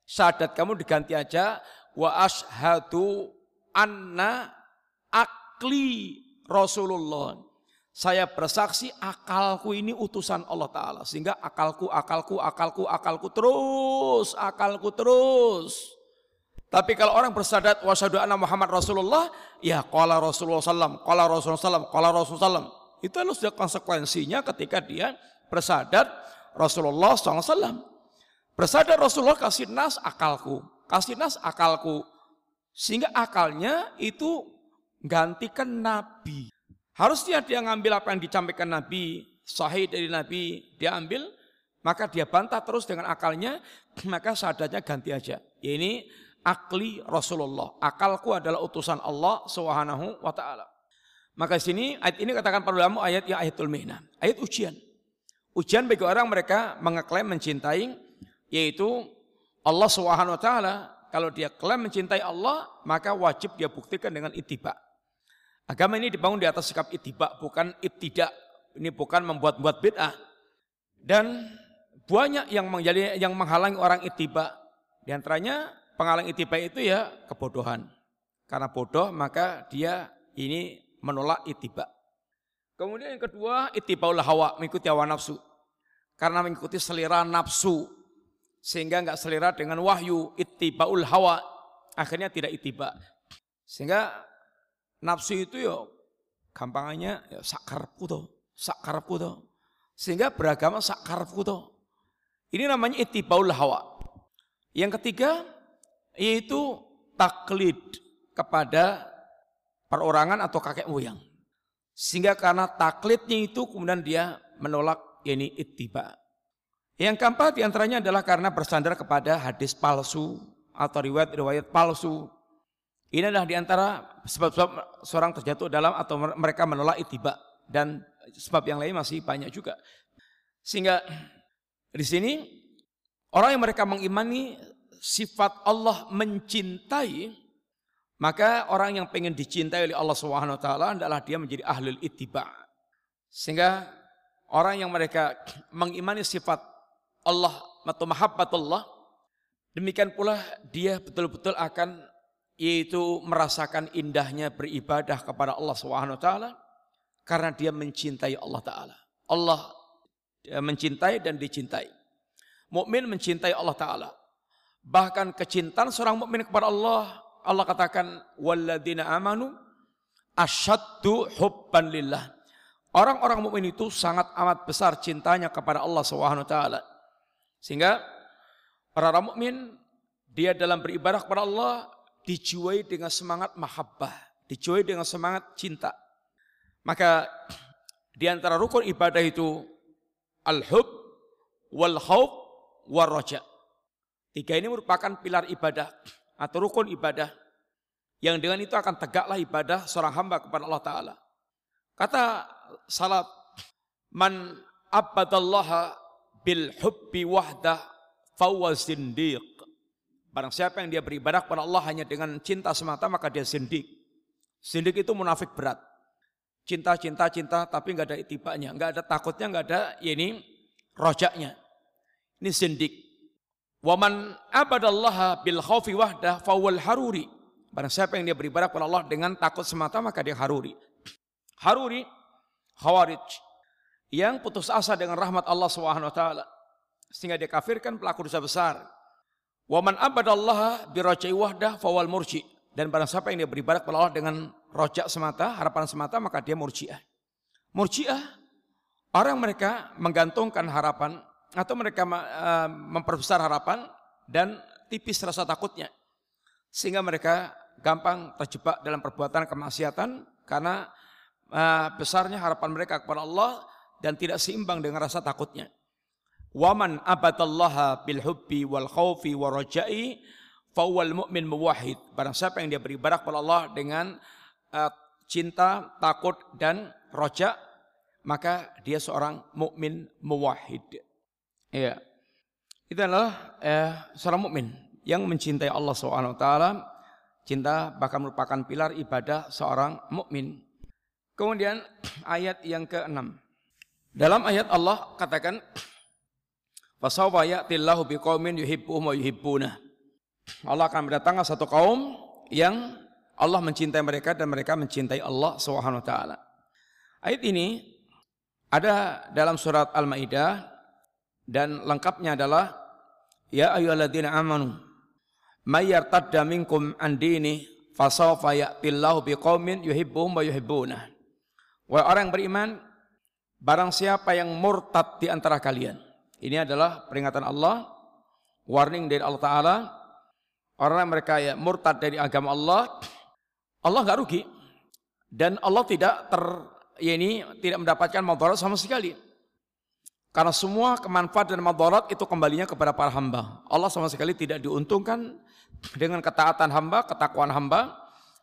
Sadat kamu diganti aja wa ashadu anna akli Rasulullah. Saya bersaksi akalku ini utusan Allah Ta'ala. Sehingga akalku, akalku, akalku, akalku terus, akalku terus. Tapi kalau orang bersadat wasyadu anna Muhammad Rasulullah, ya qala Rasulullah sallam, qala Rasulullah sallam, qala Rasulullah sallam. Itu adalah sudah konsekuensinya ketika dia bersadat Rasulullah SAW. Bersadat Rasulullah kasih nas akalku kasih nas akalku. Sehingga akalnya itu gantikan Nabi. Harusnya dia ngambil apa yang dicampaikan Nabi, sahih dari Nabi, dia ambil, maka dia bantah terus dengan akalnya, maka sadarnya ganti aja. Ini akli Rasulullah. Akalku adalah utusan Allah Subhanahu wa taala. Maka sini ayat ini katakan para ulama ayat yang ayatul mihna, ayat ujian. Ujian bagi orang mereka mengeklaim mencintai yaitu Allah Subhanahu wa taala kalau dia klaim mencintai Allah, maka wajib dia buktikan dengan ittiba. Agama ini dibangun di atas sikap ittiba, bukan ibtidak. Ini bukan membuat-buat bid'ah. Dan banyak yang menjadi yang menghalangi orang ittiba. Di antaranya penghalang ittiba itu ya kebodohan. Karena bodoh maka dia ini menolak ittiba. Kemudian yang kedua, ittibaul hawa, mengikuti hawa nafsu. Karena mengikuti selera nafsu. Sehingga enggak selera dengan wahyu, ittibaul hawa. Akhirnya tidak ittiba. Sehingga nafsu itu ya gampangannya ya sakar puto, sakar puto. Sehingga beragama sakar puto. Ini namanya ittibaul hawa. Yang ketiga, yaitu taklid kepada perorangan atau kakek moyang. Sehingga karena taklidnya itu kemudian dia menolak ini ittiba. Yang keempat di antaranya adalah karena bersandar kepada hadis palsu atau riwayat-riwayat palsu. Ini adalah di antara sebab-sebab seorang terjatuh dalam atau mereka menolak ittiba dan sebab yang lain masih banyak juga. Sehingga di sini orang yang mereka mengimani sifat Allah mencintai maka orang yang pengen dicintai oleh Allah Subhanahu taala adalah dia menjadi ahlul ittiba. Sehingga orang yang mereka mengimani sifat Allah atau mahabbatullah demikian pula dia betul-betul akan yaitu merasakan indahnya beribadah kepada Allah Subhanahu taala karena dia mencintai Allah taala. Allah mencintai dan dicintai. Mukmin mencintai Allah taala. Bahkan kecintaan seorang mukmin kepada Allah Allah katakan walladzina amanu asyaddu hubban lillah. Orang-orang mukmin itu sangat amat besar cintanya kepada Allah Subhanahu taala. Sehingga orang-orang mukmin dia dalam beribadah kepada Allah dijiwai dengan semangat mahabbah, dijiwai dengan semangat cinta. Maka di antara rukun ibadah itu al-hub wal khauf war raja. Tiga ini merupakan pilar ibadah atau rukun ibadah yang dengan itu akan tegaklah ibadah seorang hamba kepada Allah Ta'ala. Kata salat, man abadallaha bil hubbi wahdah fawwa zindiq. Barang siapa yang dia beribadah kepada Allah hanya dengan cinta semata maka dia zindik. Zindik itu munafik berat. Cinta, cinta, cinta tapi nggak ada itibanya, nggak ada takutnya, nggak ada ya ini rojaknya. Ini zindik. Waman abadallaha bil khaufi wahdah fawal haruri. Barang siapa yang dia beribadah kepada Allah dengan takut semata maka dia haruri. Haruri, khawarij. Yang putus asa dengan rahmat Allah Subhanahu wa taala. Sehingga dia kafirkan pelaku dosa besar. Waman abadallaha birajai wahdah fawal murji. Dan barang siapa yang dia beribadah kepada Allah dengan rojak semata, harapan semata, maka dia murjiah. Murjiah, orang mereka menggantungkan harapan atau mereka uh, memperbesar harapan dan tipis rasa takutnya sehingga mereka gampang terjebak dalam perbuatan kemaksiatan karena uh, besarnya harapan mereka kepada Allah dan tidak seimbang dengan rasa takutnya. Waman abadallaha bil hubbi wal khaufi wa rajai fawal mu'min muwahhid. Barang siapa yang dia beribadah kepada Allah dengan uh, cinta, takut dan roja, maka dia seorang mukmin muwahhid. Iya. Itu adalah eh, seorang mukmin yang mencintai Allah SWT. Cinta bahkan merupakan pilar ibadah seorang mukmin. Kemudian ayat yang ke-6. Dalam ayat Allah katakan Fasawfa ya'tillahu biqaumin yuhibbuhum wa yuhibbuna. Allah akan mendatangkan satu kaum yang Allah mencintai mereka dan mereka mencintai Allah Subhanahu wa taala. Ayat ini ada dalam surat Al-Maidah dan lengkapnya adalah ya ayyuhalladzina amanu may yartadda minkum an dini fasawfa ya'tillahu biqaumin yuhibbuhum wa yuhibbuna. Wahai orang yang beriman, barang siapa yang murtad di antara kalian. Ini adalah peringatan Allah, warning dari Allah Ta'ala. Orang mereka ya murtad dari agama Allah, Allah nggak rugi. Dan Allah tidak ter, ya ini tidak mendapatkan madarat sama sekali. Karena semua kemanfaat dan madarat itu kembalinya kepada para hamba. Allah sama sekali tidak diuntungkan dengan ketaatan hamba, ketakwaan hamba.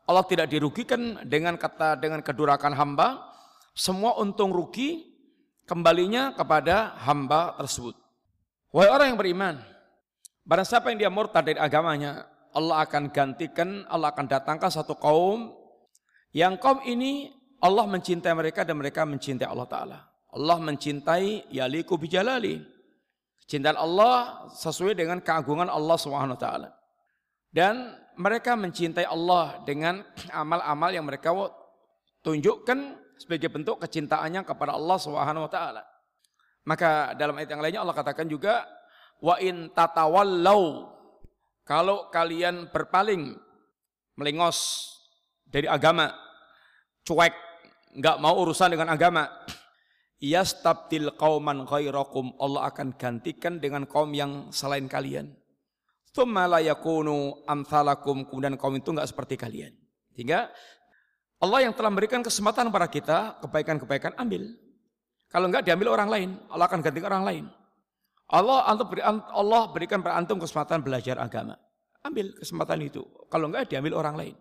Allah tidak dirugikan dengan kata dengan kedurakan hamba. Semua untung rugi kembalinya kepada hamba tersebut. Wahai orang yang beriman, barang siapa yang dia murtad dari agamanya, Allah akan gantikan, Allah akan datangkan satu kaum yang kaum ini Allah mencintai mereka dan mereka mencintai Allah Ta'ala. Allah mencintai yaliku bijalali. Cinta Allah sesuai dengan keagungan Allah Subhanahu wa taala. Dan mereka mencintai Allah dengan amal-amal yang mereka tunjukkan sebagai bentuk kecintaannya kepada Allah Subhanahu wa taala. Maka dalam ayat yang lainnya Allah katakan juga wa in tatawallau kalau kalian berpaling melengos dari agama, cuek, nggak mau urusan dengan agama, yastabdil qauman ghairakum Allah akan gantikan dengan kaum yang selain kalian. Tsumma la yakunu amsalakum kemudian kaum itu enggak seperti kalian. Sehingga Allah yang telah memberikan kesempatan kepada kita kebaikan-kebaikan ambil. Kalau enggak diambil orang lain, Allah akan ganti orang lain. Allah Allah berikan pada antum kesempatan belajar agama. Ambil kesempatan itu. Kalau enggak diambil orang lain.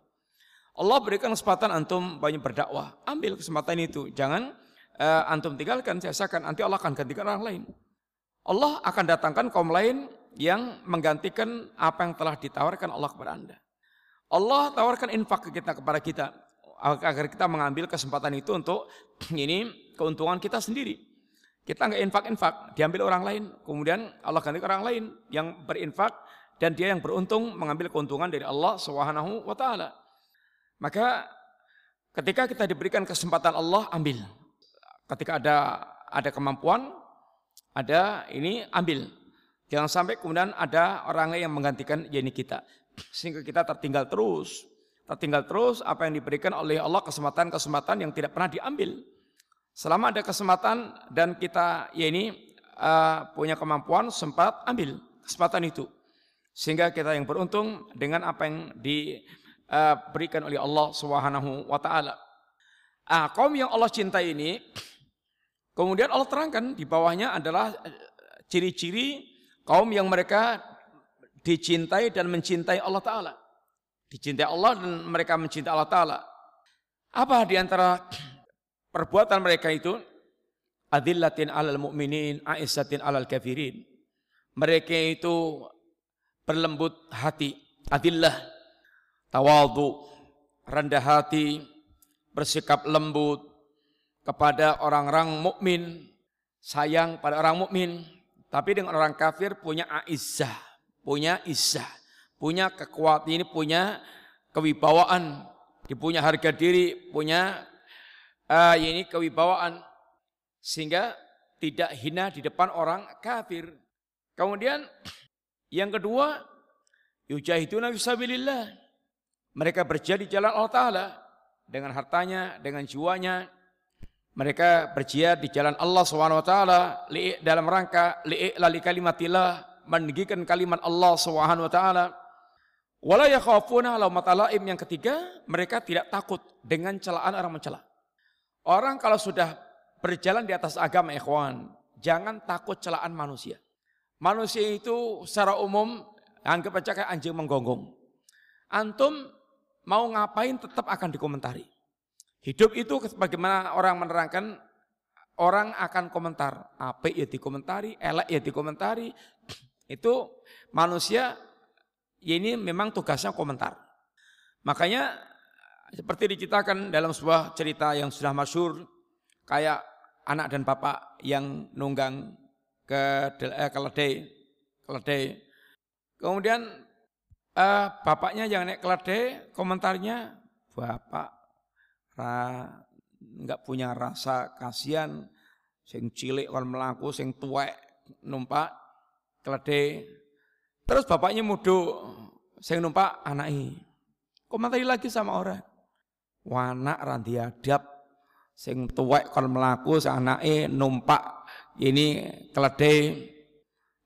Allah berikan kesempatan antum banyak berdakwah. Ambil kesempatan itu. Jangan uh, antum tinggalkan, saya akan nanti Allah akan gantikan orang lain. Allah akan datangkan kaum lain yang menggantikan apa yang telah ditawarkan Allah kepada Anda. Allah tawarkan infak kita kepada kita agar kita mengambil kesempatan itu untuk ini keuntungan kita sendiri. Kita nggak infak-infak, diambil orang lain. Kemudian Allah ganti orang lain yang berinfak dan dia yang beruntung mengambil keuntungan dari Allah Subhanahu wa taala. Maka ketika kita diberikan kesempatan Allah ambil ketika ada ada kemampuan, ada ini ambil. Jangan sampai kemudian ada orang yang menggantikan ini kita. Sehingga kita tertinggal terus. Tertinggal terus apa yang diberikan oleh Allah kesempatan-kesempatan yang tidak pernah diambil. Selama ada kesempatan dan kita ya ini uh, punya kemampuan sempat ambil kesempatan itu. Sehingga kita yang beruntung dengan apa yang diberikan oleh Allah Subhanahu wa taala. Ah, kaum yang Allah cintai ini Kemudian Allah terangkan di bawahnya adalah eh, ciri-ciri kaum yang mereka dicintai dan mencintai Allah Ta'ala. Dicintai Allah dan mereka mencintai Allah Ta'ala. Apa di antara perbuatan mereka itu? Adillatin alal mu'minin, aissatin alal kafirin. Mereka itu berlembut hati, adillah, tawadu, rendah hati, bersikap lembut, kepada orang-orang mukmin, sayang pada orang mukmin, tapi dengan orang kafir punya aizzah, punya izzah, punya kekuatan ini punya kewibawaan, punya harga diri, punya uh, ini kewibawaan sehingga tidak hina di depan orang kafir. Kemudian yang kedua, yujahiduna fisabilillah. Mereka berjaya di jalan Allah Ta'ala dengan hartanya, dengan jiwanya, mereka berjihad di jalan Allah SWT dalam rangka li'lali kalimatillah meninggikan kalimat Allah SWT. Wala yakhafuna laumata yang ketiga, mereka tidak takut dengan celaan orang mencela. Orang kalau sudah berjalan di atas agama ikhwan, jangan takut celaan manusia. Manusia itu secara umum anggap aja kayak anjing menggonggong. Antum mau ngapain tetap akan dikomentari. Hidup itu bagaimana orang menerangkan orang akan komentar. Apa ya dikomentari, elek ya dikomentari. Itu manusia ini memang tugasnya komentar. Makanya seperti diceritakan dalam sebuah cerita yang sudah masyur kayak anak dan bapak yang nunggang ke eh, keledai, keledai. Kemudian eh, bapaknya yang naik keledai, komentarnya bapak nggak punya rasa kasihan sing cilik kalau melaku sing tuwek numpak keledai terus bapaknya mudo sing numpak anaknya komentari lagi sama orang wanak randi adab sing tuwek kalau melaku anaknya numpak ini keledai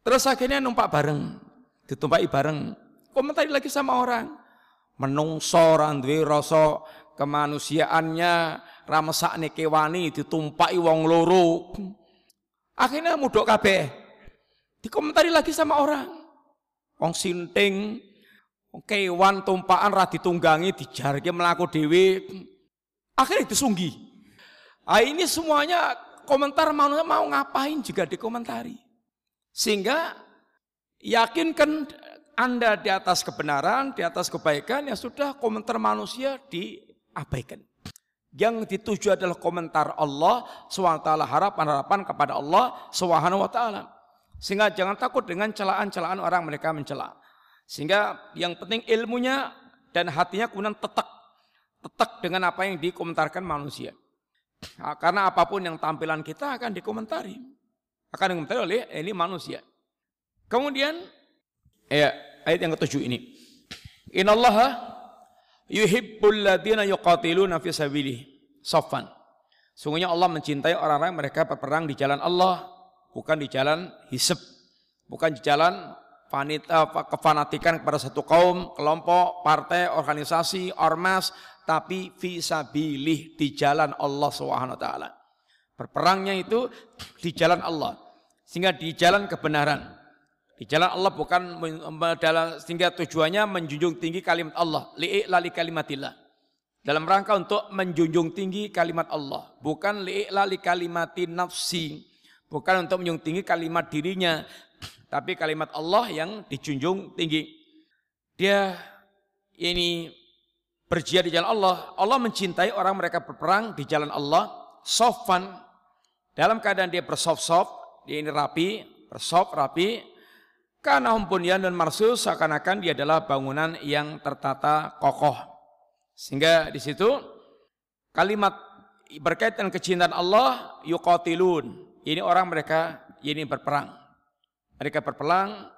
terus akhirnya numpak bareng ditumpaki bareng komentari lagi sama orang menungso randwi rasa kemanusiaannya ramesakne kewani ditumpai wong loro. Akhirnya mudok kabeh. Dikomentari lagi sama orang. Wong sinting, kewan tumpaan ra ditunggangi dijarke melaku dewi. Akhirnya disunggi. Nah, ini semuanya komentar manusia mau ngapain juga dikomentari. Sehingga yakinkan Anda di atas kebenaran, di atas kebaikan, ya sudah komentar manusia diabaikan. Yang dituju adalah komentar Allah SWT, harapan-harapan kepada Allah SWT. Sehingga jangan takut dengan celaan-celaan orang mereka mencela. Sehingga yang penting ilmunya dan hatinya kemudian tetek. Tetek dengan apa yang dikomentarkan manusia. Nah, karena apa pun yang tampilan kita akan dikomentari. Akan dikomentari oleh ini manusia. Kemudian Ya, ayat yang ketujuh ini. Innallaha yuhibbul ladina yuqatiluna fi sabilih saffan. Sungguhnya Allah mencintai orang-orang mereka berperang di jalan Allah, bukan di jalan hisab, bukan di jalan vanita, kefanatikan kepada satu kaum, kelompok, partai, organisasi, ormas, tapi fisabilih di jalan Allah Subhanahu taala. Berperangnya itu di jalan Allah. Sehingga di jalan kebenaran. Di jalan Allah bukan sehingga tujuannya menjunjung tinggi kalimat Allah, li'i'lali kalimatillah. Dalam rangka untuk menjunjung tinggi kalimat Allah, bukan li'i'lali kalimati nafsi, bukan untuk menjunjung tinggi kalimat dirinya, tapi kalimat Allah yang dijunjung tinggi. Dia ini berjihad di jalan Allah. Allah mencintai orang mereka berperang di jalan Allah, sofan dalam keadaan dia bersof-sof, dia ini rapi, bersof rapi, karena dan marsus seakan-akan dia adalah bangunan yang tertata kokoh. Sehingga di situ kalimat berkaitan kecintaan Allah yuqatilun. Ini orang mereka ini berperang. Mereka berperang,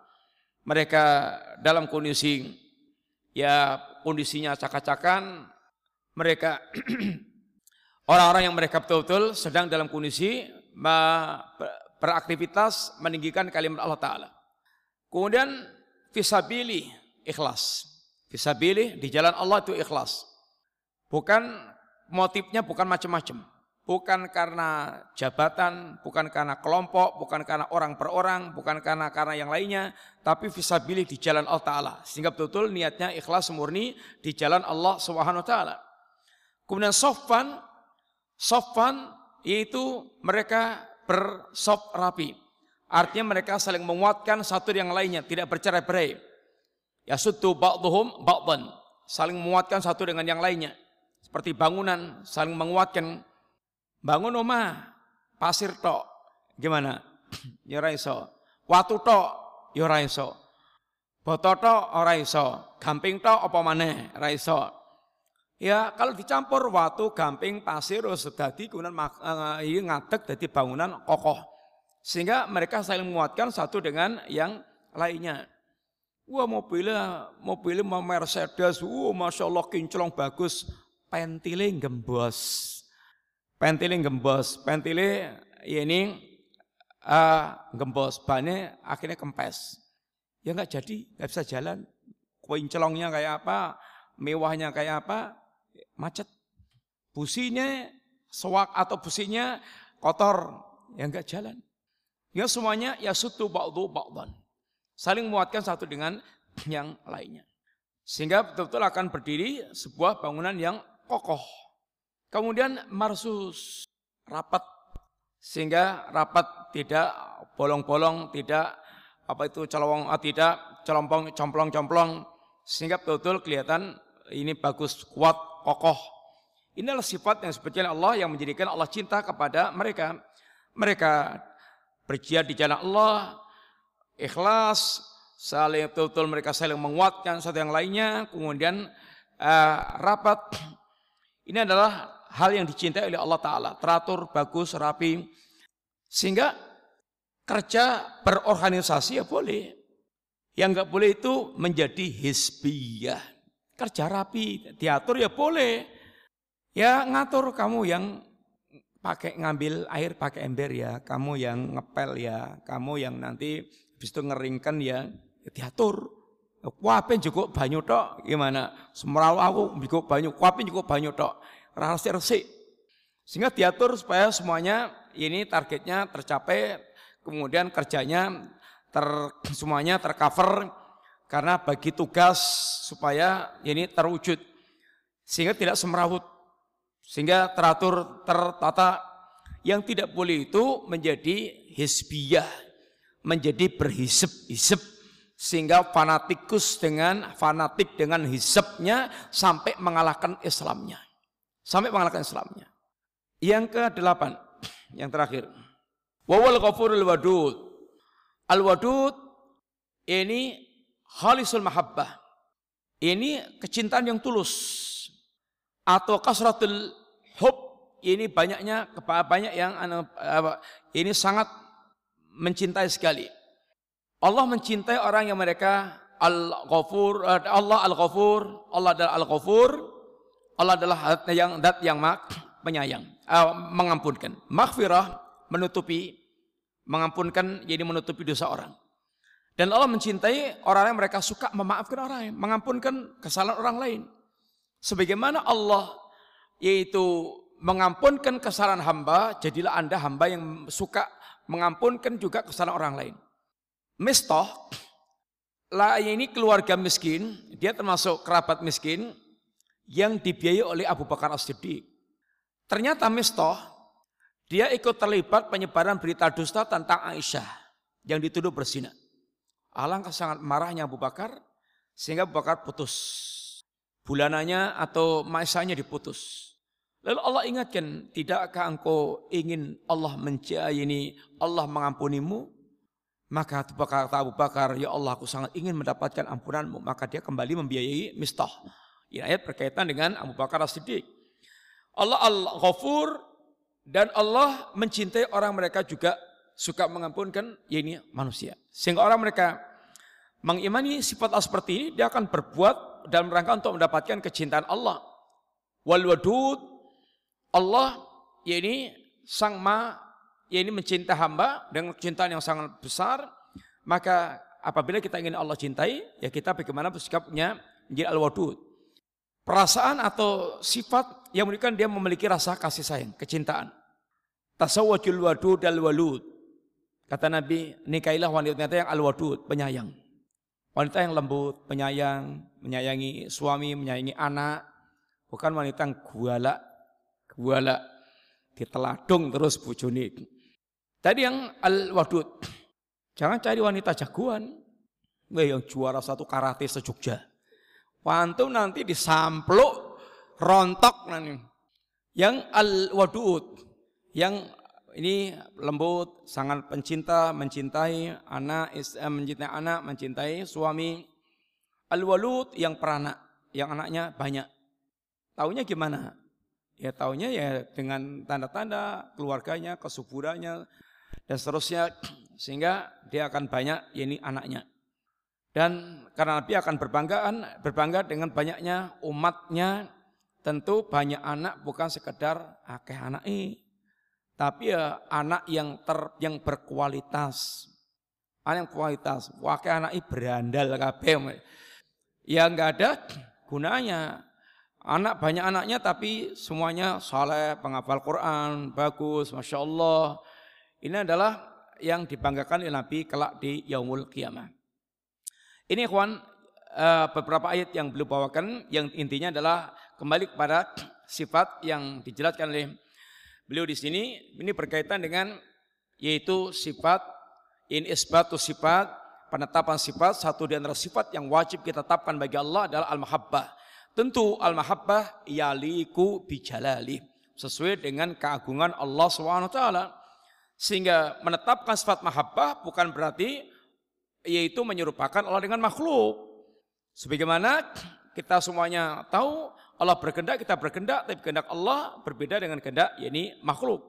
mereka dalam kondisi ya kondisinya acak-acakan, mereka orang-orang yang mereka betul-betul sedang dalam kondisi beraktivitas meninggikan kalimat Allah Ta'ala. Kemudian fisabili ikhlas. Fisabili di jalan Allah itu ikhlas. Bukan motifnya bukan macam-macam. Bukan karena jabatan, bukan karena kelompok, bukan karena orang per orang, bukan karena karena yang lainnya, tapi fisabili di jalan Allah Ta'ala. Sehingga betul-betul niatnya ikhlas murni di jalan Allah Subhanahu Wa Ta'ala. Kemudian sofan, sofan yaitu mereka bersop rapi. Artinya mereka saling menguatkan satu yang lainnya, tidak bercerai-berai. Ya sutu ba'dhum ba'dhan, saling menguatkan satu dengan yang lainnya. Seperti bangunan saling menguatkan. Bangun rumah, pasir tok. Gimana? Ya iso. Watu tok, ya iso. Boto tok ora iso. Gamping tok apa maneh, ora iso. Ya kalau dicampur watu, gamping, pasir, terus dadi kemudian uh, ngadeg dadi bangunan kokoh. Sehingga mereka saling menguatkan satu dengan yang lainnya. Wah mobilnya, mobilnya mau Mercedes, wah Masya Allah kinclong bagus. Pentile gembos. Pentile gembos. Pentile ini uh, gembos. Bannya akhirnya kempes. Ya nggak jadi, nggak bisa jalan. Kinclongnya kayak apa, mewahnya kayak apa, macet. Businya, sewak atau businya kotor, ya nggak jalan. Ya semuanya ya sutu ba'du ba'dan. Saling menguatkan satu dengan yang lainnya. Sehingga betul-betul akan berdiri sebuah bangunan yang kokoh. Kemudian marsus, rapat. Sehingga rapat tidak bolong-bolong, tidak apa itu colong, ah, tidak celompong, complong-complong. Sehingga betul-betul kelihatan ini bagus, kuat, kokoh. Inilah sifat yang sebetulnya Allah yang menjadikan Allah cinta kepada mereka. Mereka berjihad di jalan Allah, ikhlas, saling betul-betul mereka saling menguatkan satu yang lainnya, kemudian uh, rapat. Ini adalah hal yang dicintai oleh Allah Ta'ala. Teratur, bagus, rapi. Sehingga kerja berorganisasi ya boleh. Yang nggak boleh itu menjadi hisbiyah. Kerja rapi, diatur ya boleh. Ya ngatur kamu yang pakai ngambil air pakai ember ya, kamu yang ngepel ya, kamu yang nanti habis itu ngeringkan ya, ya diatur. Kuape cukup banyu tok gimana? Semeraw aku cukup banyu, kuape cukup banyu tok. Rahasia resik. Sehingga diatur supaya semuanya ini targetnya tercapai, kemudian kerjanya ter, semuanya tercover karena bagi tugas supaya ini terwujud sehingga tidak semerawut sehingga teratur, tertata. Yang tidak boleh itu menjadi hisbiyah, menjadi berhisep-hisep. sehingga fanatikus dengan fanatik dengan hisabnya sampai mengalahkan Islamnya. Sampai mengalahkan Islamnya. Yang ke-8, yang terakhir. Wawal ghafurul wadud. Al-wadud ini halisul mahabbah. Ini kecintaan yang tulus. Atau kasratul hub ini banyaknya banyak yang ini sangat mencintai sekali. Allah mencintai orang yang mereka Al-Ghafur, eh, Allah Al-Ghafur, Allah adalah Al-Ghafur, Allah adalah yang dat yang mak, penyayang, uh, mengampunkan. Maghfirah menutupi, mengampunkan jadi menutupi dosa orang. Dan Allah mencintai orang yang mereka suka memaafkan orang lain, mengampunkan kesalahan orang lain. Sebagaimana Allah yaitu mengampunkan kesalahan hamba, jadilah Anda hamba yang suka mengampunkan juga kesalahan orang lain. Mistoh, lah ini keluarga miskin, dia termasuk kerabat miskin yang dibiayai oleh Abu Bakar As-Siddiq. Ternyata Mistoh, dia ikut terlibat penyebaran berita dusta tentang Aisyah yang dituduh berzina. Alangkah sangat marahnya Abu Bakar, sehingga Abu Bakar putus. Bulananya atau maisanya diputus. Lalu Allah ingatkan, tidakkah engkau ingin Allah ini, Allah mengampunimu? Maka kata Abu Bakar, ya Allah aku sangat ingin mendapatkan ampunanmu. Maka dia kembali membiayai mistah. Ini ayat berkaitan dengan Abu Bakar As-Siddiq. Allah Al-Ghafur dan Allah mencintai orang mereka juga suka mengampunkan ya ini manusia. Sehingga orang mereka mengimani sifat Allah seperti ini, dia akan berbuat dalam rangka untuk mendapatkan kecintaan Allah. Wal wadud Allah ya ini sang ma ya ini mencinta hamba dengan kecintaan yang sangat besar maka apabila kita ingin Allah cintai ya kita bagaimana bersikapnya menjadi al-wadud perasaan atau sifat yang menunjukkan dia memiliki rasa kasih sayang kecintaan tasawwajul wadud al walud kata Nabi nikailah wanita yang al-wadud penyayang wanita yang lembut penyayang menyayangi suami menyayangi anak bukan wanita yang gualak wala diteladung terus bojone. Tadi yang al-wadud. Jangan cari wanita jagoan. Weh yang juara satu karate sejogja. Wantu nanti disampluk rontok nanti. Yang al-wadud. Yang ini lembut, sangat pencinta, mencintai anak, eh, mencintai anak, mencintai suami. Al-walud yang peranak, yang anaknya banyak. Taunya gimana? Ya taunya ya dengan tanda-tanda keluarganya, kesuburannya dan seterusnya sehingga dia akan banyak ya ini anaknya. Dan karena Nabi akan berbanggaan, berbangga dengan banyaknya umatnya, tentu banyak anak bukan sekedar akeh anak ini, tapi ya anak yang ter yang berkualitas. Anak yang kualitas, wakil anak ini berandal kabeh. Ya enggak ada gunanya Anak banyak anaknya tapi semuanya saleh, penghafal Quran, bagus, masya Allah. Ini adalah yang dibanggakan oleh Nabi kelak di Yaumul Qiyamah. Ini kawan eh, beberapa ayat yang beliau bawakan yang intinya adalah kembali kepada sifat yang dijelaskan oleh beliau di sini. Ini berkaitan dengan yaitu sifat in isbatu sifat penetapan sifat satu di antara sifat yang wajib kita tetapkan bagi Allah adalah al-mahabbah Tentu al-mahabbah yaliku bijalali. Sesuai dengan keagungan Allah SWT. Sehingga menetapkan sifat mahabbah bukan berarti yaitu menyerupakan Allah dengan makhluk. Sebagaimana kita semuanya tahu Allah berkehendak, kita berkehendak, tapi kehendak Allah berbeda dengan kehendak yakni makhluk.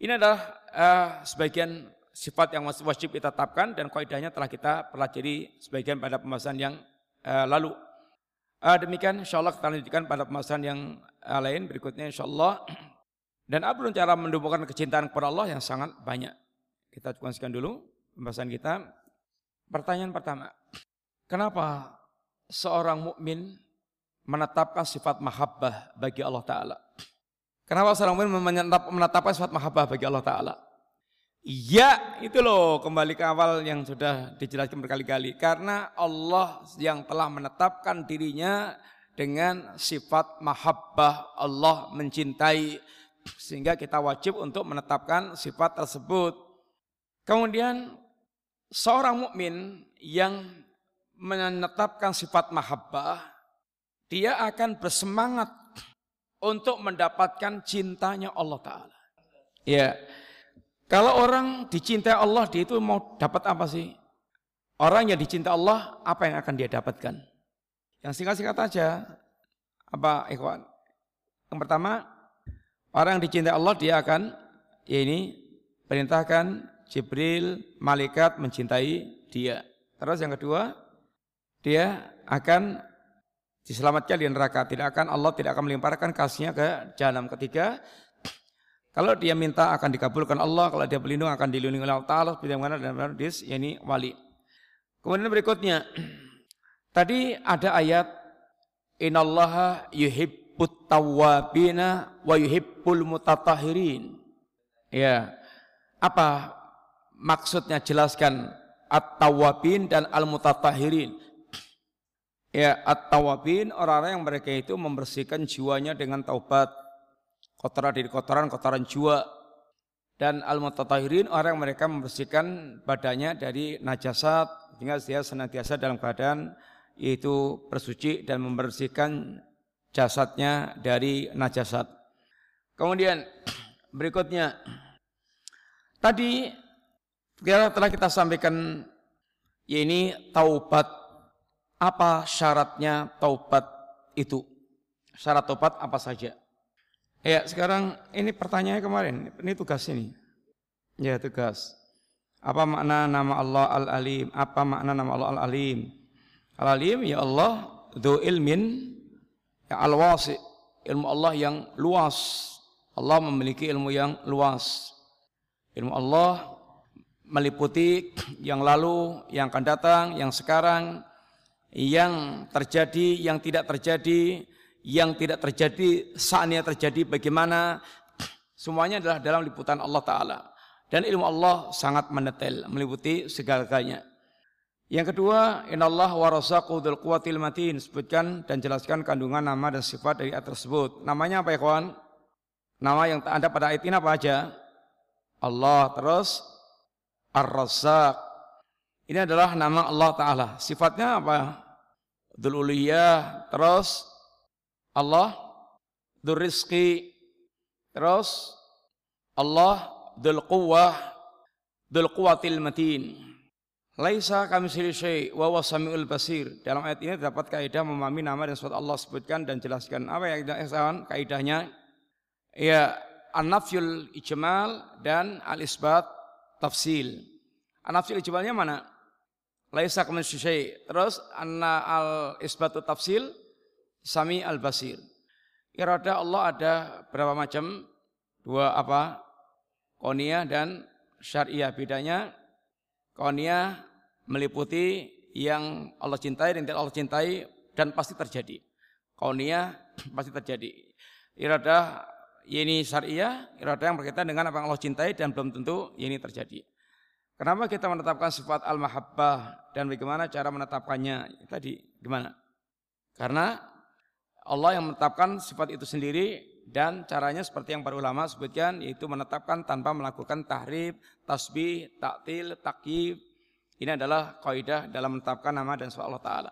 Ini adalah uh, sebagian sifat yang wajib kita tetapkan dan kaidahnya telah kita pelajari sebagian pada pembahasan yang uh, lalu. Uh, demikian insya Allah kita lanjutkan pada pembahasan yang uh, lain berikutnya insya Allah. Dan apa cara mendumbuhkan kecintaan kepada Allah yang sangat banyak. Kita cukupkan dulu pembahasan kita. Pertanyaan pertama, kenapa seorang mukmin menetapkan sifat mahabbah bagi Allah Taala? Kenapa seorang mukmin menetapkan sifat mahabbah bagi Allah Taala? Iya, itu loh kembali ke awal yang sudah dijelaskan berkali-kali. Karena Allah yang telah menetapkan dirinya dengan sifat mahabbah Allah mencintai sehingga kita wajib untuk menetapkan sifat tersebut. Kemudian seorang mukmin yang menetapkan sifat mahabbah, dia akan bersemangat untuk mendapatkan cintanya Allah Ta'ala. Ya, kalau orang dicintai Allah, dia itu mau dapat apa sih? Orang yang dicintai Allah, apa yang akan dia dapatkan? Yang singkat-singkat aja, apa ikhwan? Yang pertama, orang yang dicintai Allah, dia akan, ya ini, perintahkan Jibril, malaikat mencintai dia. Terus yang kedua, dia akan diselamatkan di neraka. Tidak akan Allah tidak akan melimpahkan kasihnya ke jahanam. Ketiga, kalau dia minta akan dikabulkan Allah, kalau dia berlindung akan dilindungi oleh Allah Taala seperti mana dalam hadis ini wali. Kemudian berikutnya, tadi ada ayat Innallaha yuhibbut tawwabina wa yuhibbul mutatahirin. Ya. Apa maksudnya jelaskan at-tawabin dan al-mutatahirin. Ya, at-tawabin orang-orang yang mereka itu membersihkan jiwanya dengan taubat. Kotoran dari kotoran, kotoran jiwa. Dan al-mutatahirin orang yang mereka membersihkan badannya dari najasat sehingga dia senantiasa dalam keadaan yaitu bersuci dan membersihkan jasadnya dari najasat. Kemudian berikutnya tadi telah kita sampaikan ya ini taubat. Apa syaratnya taubat itu? Syarat taubat apa saja? Ya, sekarang ini pertanyaannya kemarin. Ini tugas ini. Ya, tugas. Apa makna nama Allah Al-Alim? Apa makna nama Allah Al-Alim? Al-Alim ya Allah du ilmin ya al-wasi. Ilmu Allah yang luas. Allah memiliki ilmu yang luas. Ilmu Allah meliputi yang lalu, yang akan datang, yang sekarang, yang terjadi, yang tidak terjadi, yang tidak terjadi, saatnya terjadi bagaimana, semuanya adalah dalam liputan Allah Ta'ala. Dan ilmu Allah sangat mendetail, meliputi segala-galanya. Yang kedua, inallah quwwatil matin. Sebutkan dan jelaskan kandungan nama dan sifat dari ayat tersebut. Namanya apa ya kawan? Nama yang ada pada ayat ini apa aja? Allah terus Ar-Razzaq. Ini adalah nama Allah Ta'ala. Sifatnya apa? Dhul Uliyah. Terus Allah Dhul Rizki. Terus Allah Dhul Quwwah. Dhul Quwatil Matin. Laisa kami syai wa huwa samiul basir. Dalam ayat ini terdapat kaidah memahami nama dan sifat Allah sebutkan dan jelaskan. Apa yang kita kaidahnya? Ya, an-nafyul ijmal dan al-isbat tafsil. An-nafsil mana? Laisa kaman syai. Terus anna al isbatu tafsil sami al basir. Irada Allah ada berapa macam? Dua apa? Konia dan syariah. Bedanya konia meliputi yang Allah cintai dan tidak Allah cintai dan pasti terjadi. Konia pasti terjadi. Irada ini syariah, irada yang berkaitan dengan apa yang Allah cintai dan belum tentu ini terjadi. Kenapa kita menetapkan sifat al-mahabbah dan bagaimana cara menetapkannya? Tadi gimana? Karena Allah yang menetapkan sifat itu sendiri dan caranya seperti yang para ulama sebutkan yaitu menetapkan tanpa melakukan tahrib, tasbih, taktil, takyib. Ini adalah kaidah dalam menetapkan nama dan sifat Allah taala.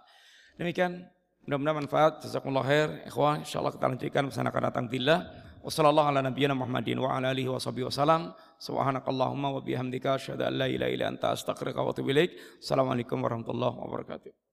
Demikian mudah-mudahan manfaat. Jazakumullah khair. Ikhwan, insyaallah kita lanjutkan pesan akan datang billah. Wassallallahu ala nabiyyina Muhammadin wa ala alihi wa sahbihi wasallam. Subhanakallahumma wa bihamdika asyhadu an la ilaha illa anta astaghfiruka wa atubu ilaik. Assalamualaikum warahmatullahi wabarakatuh.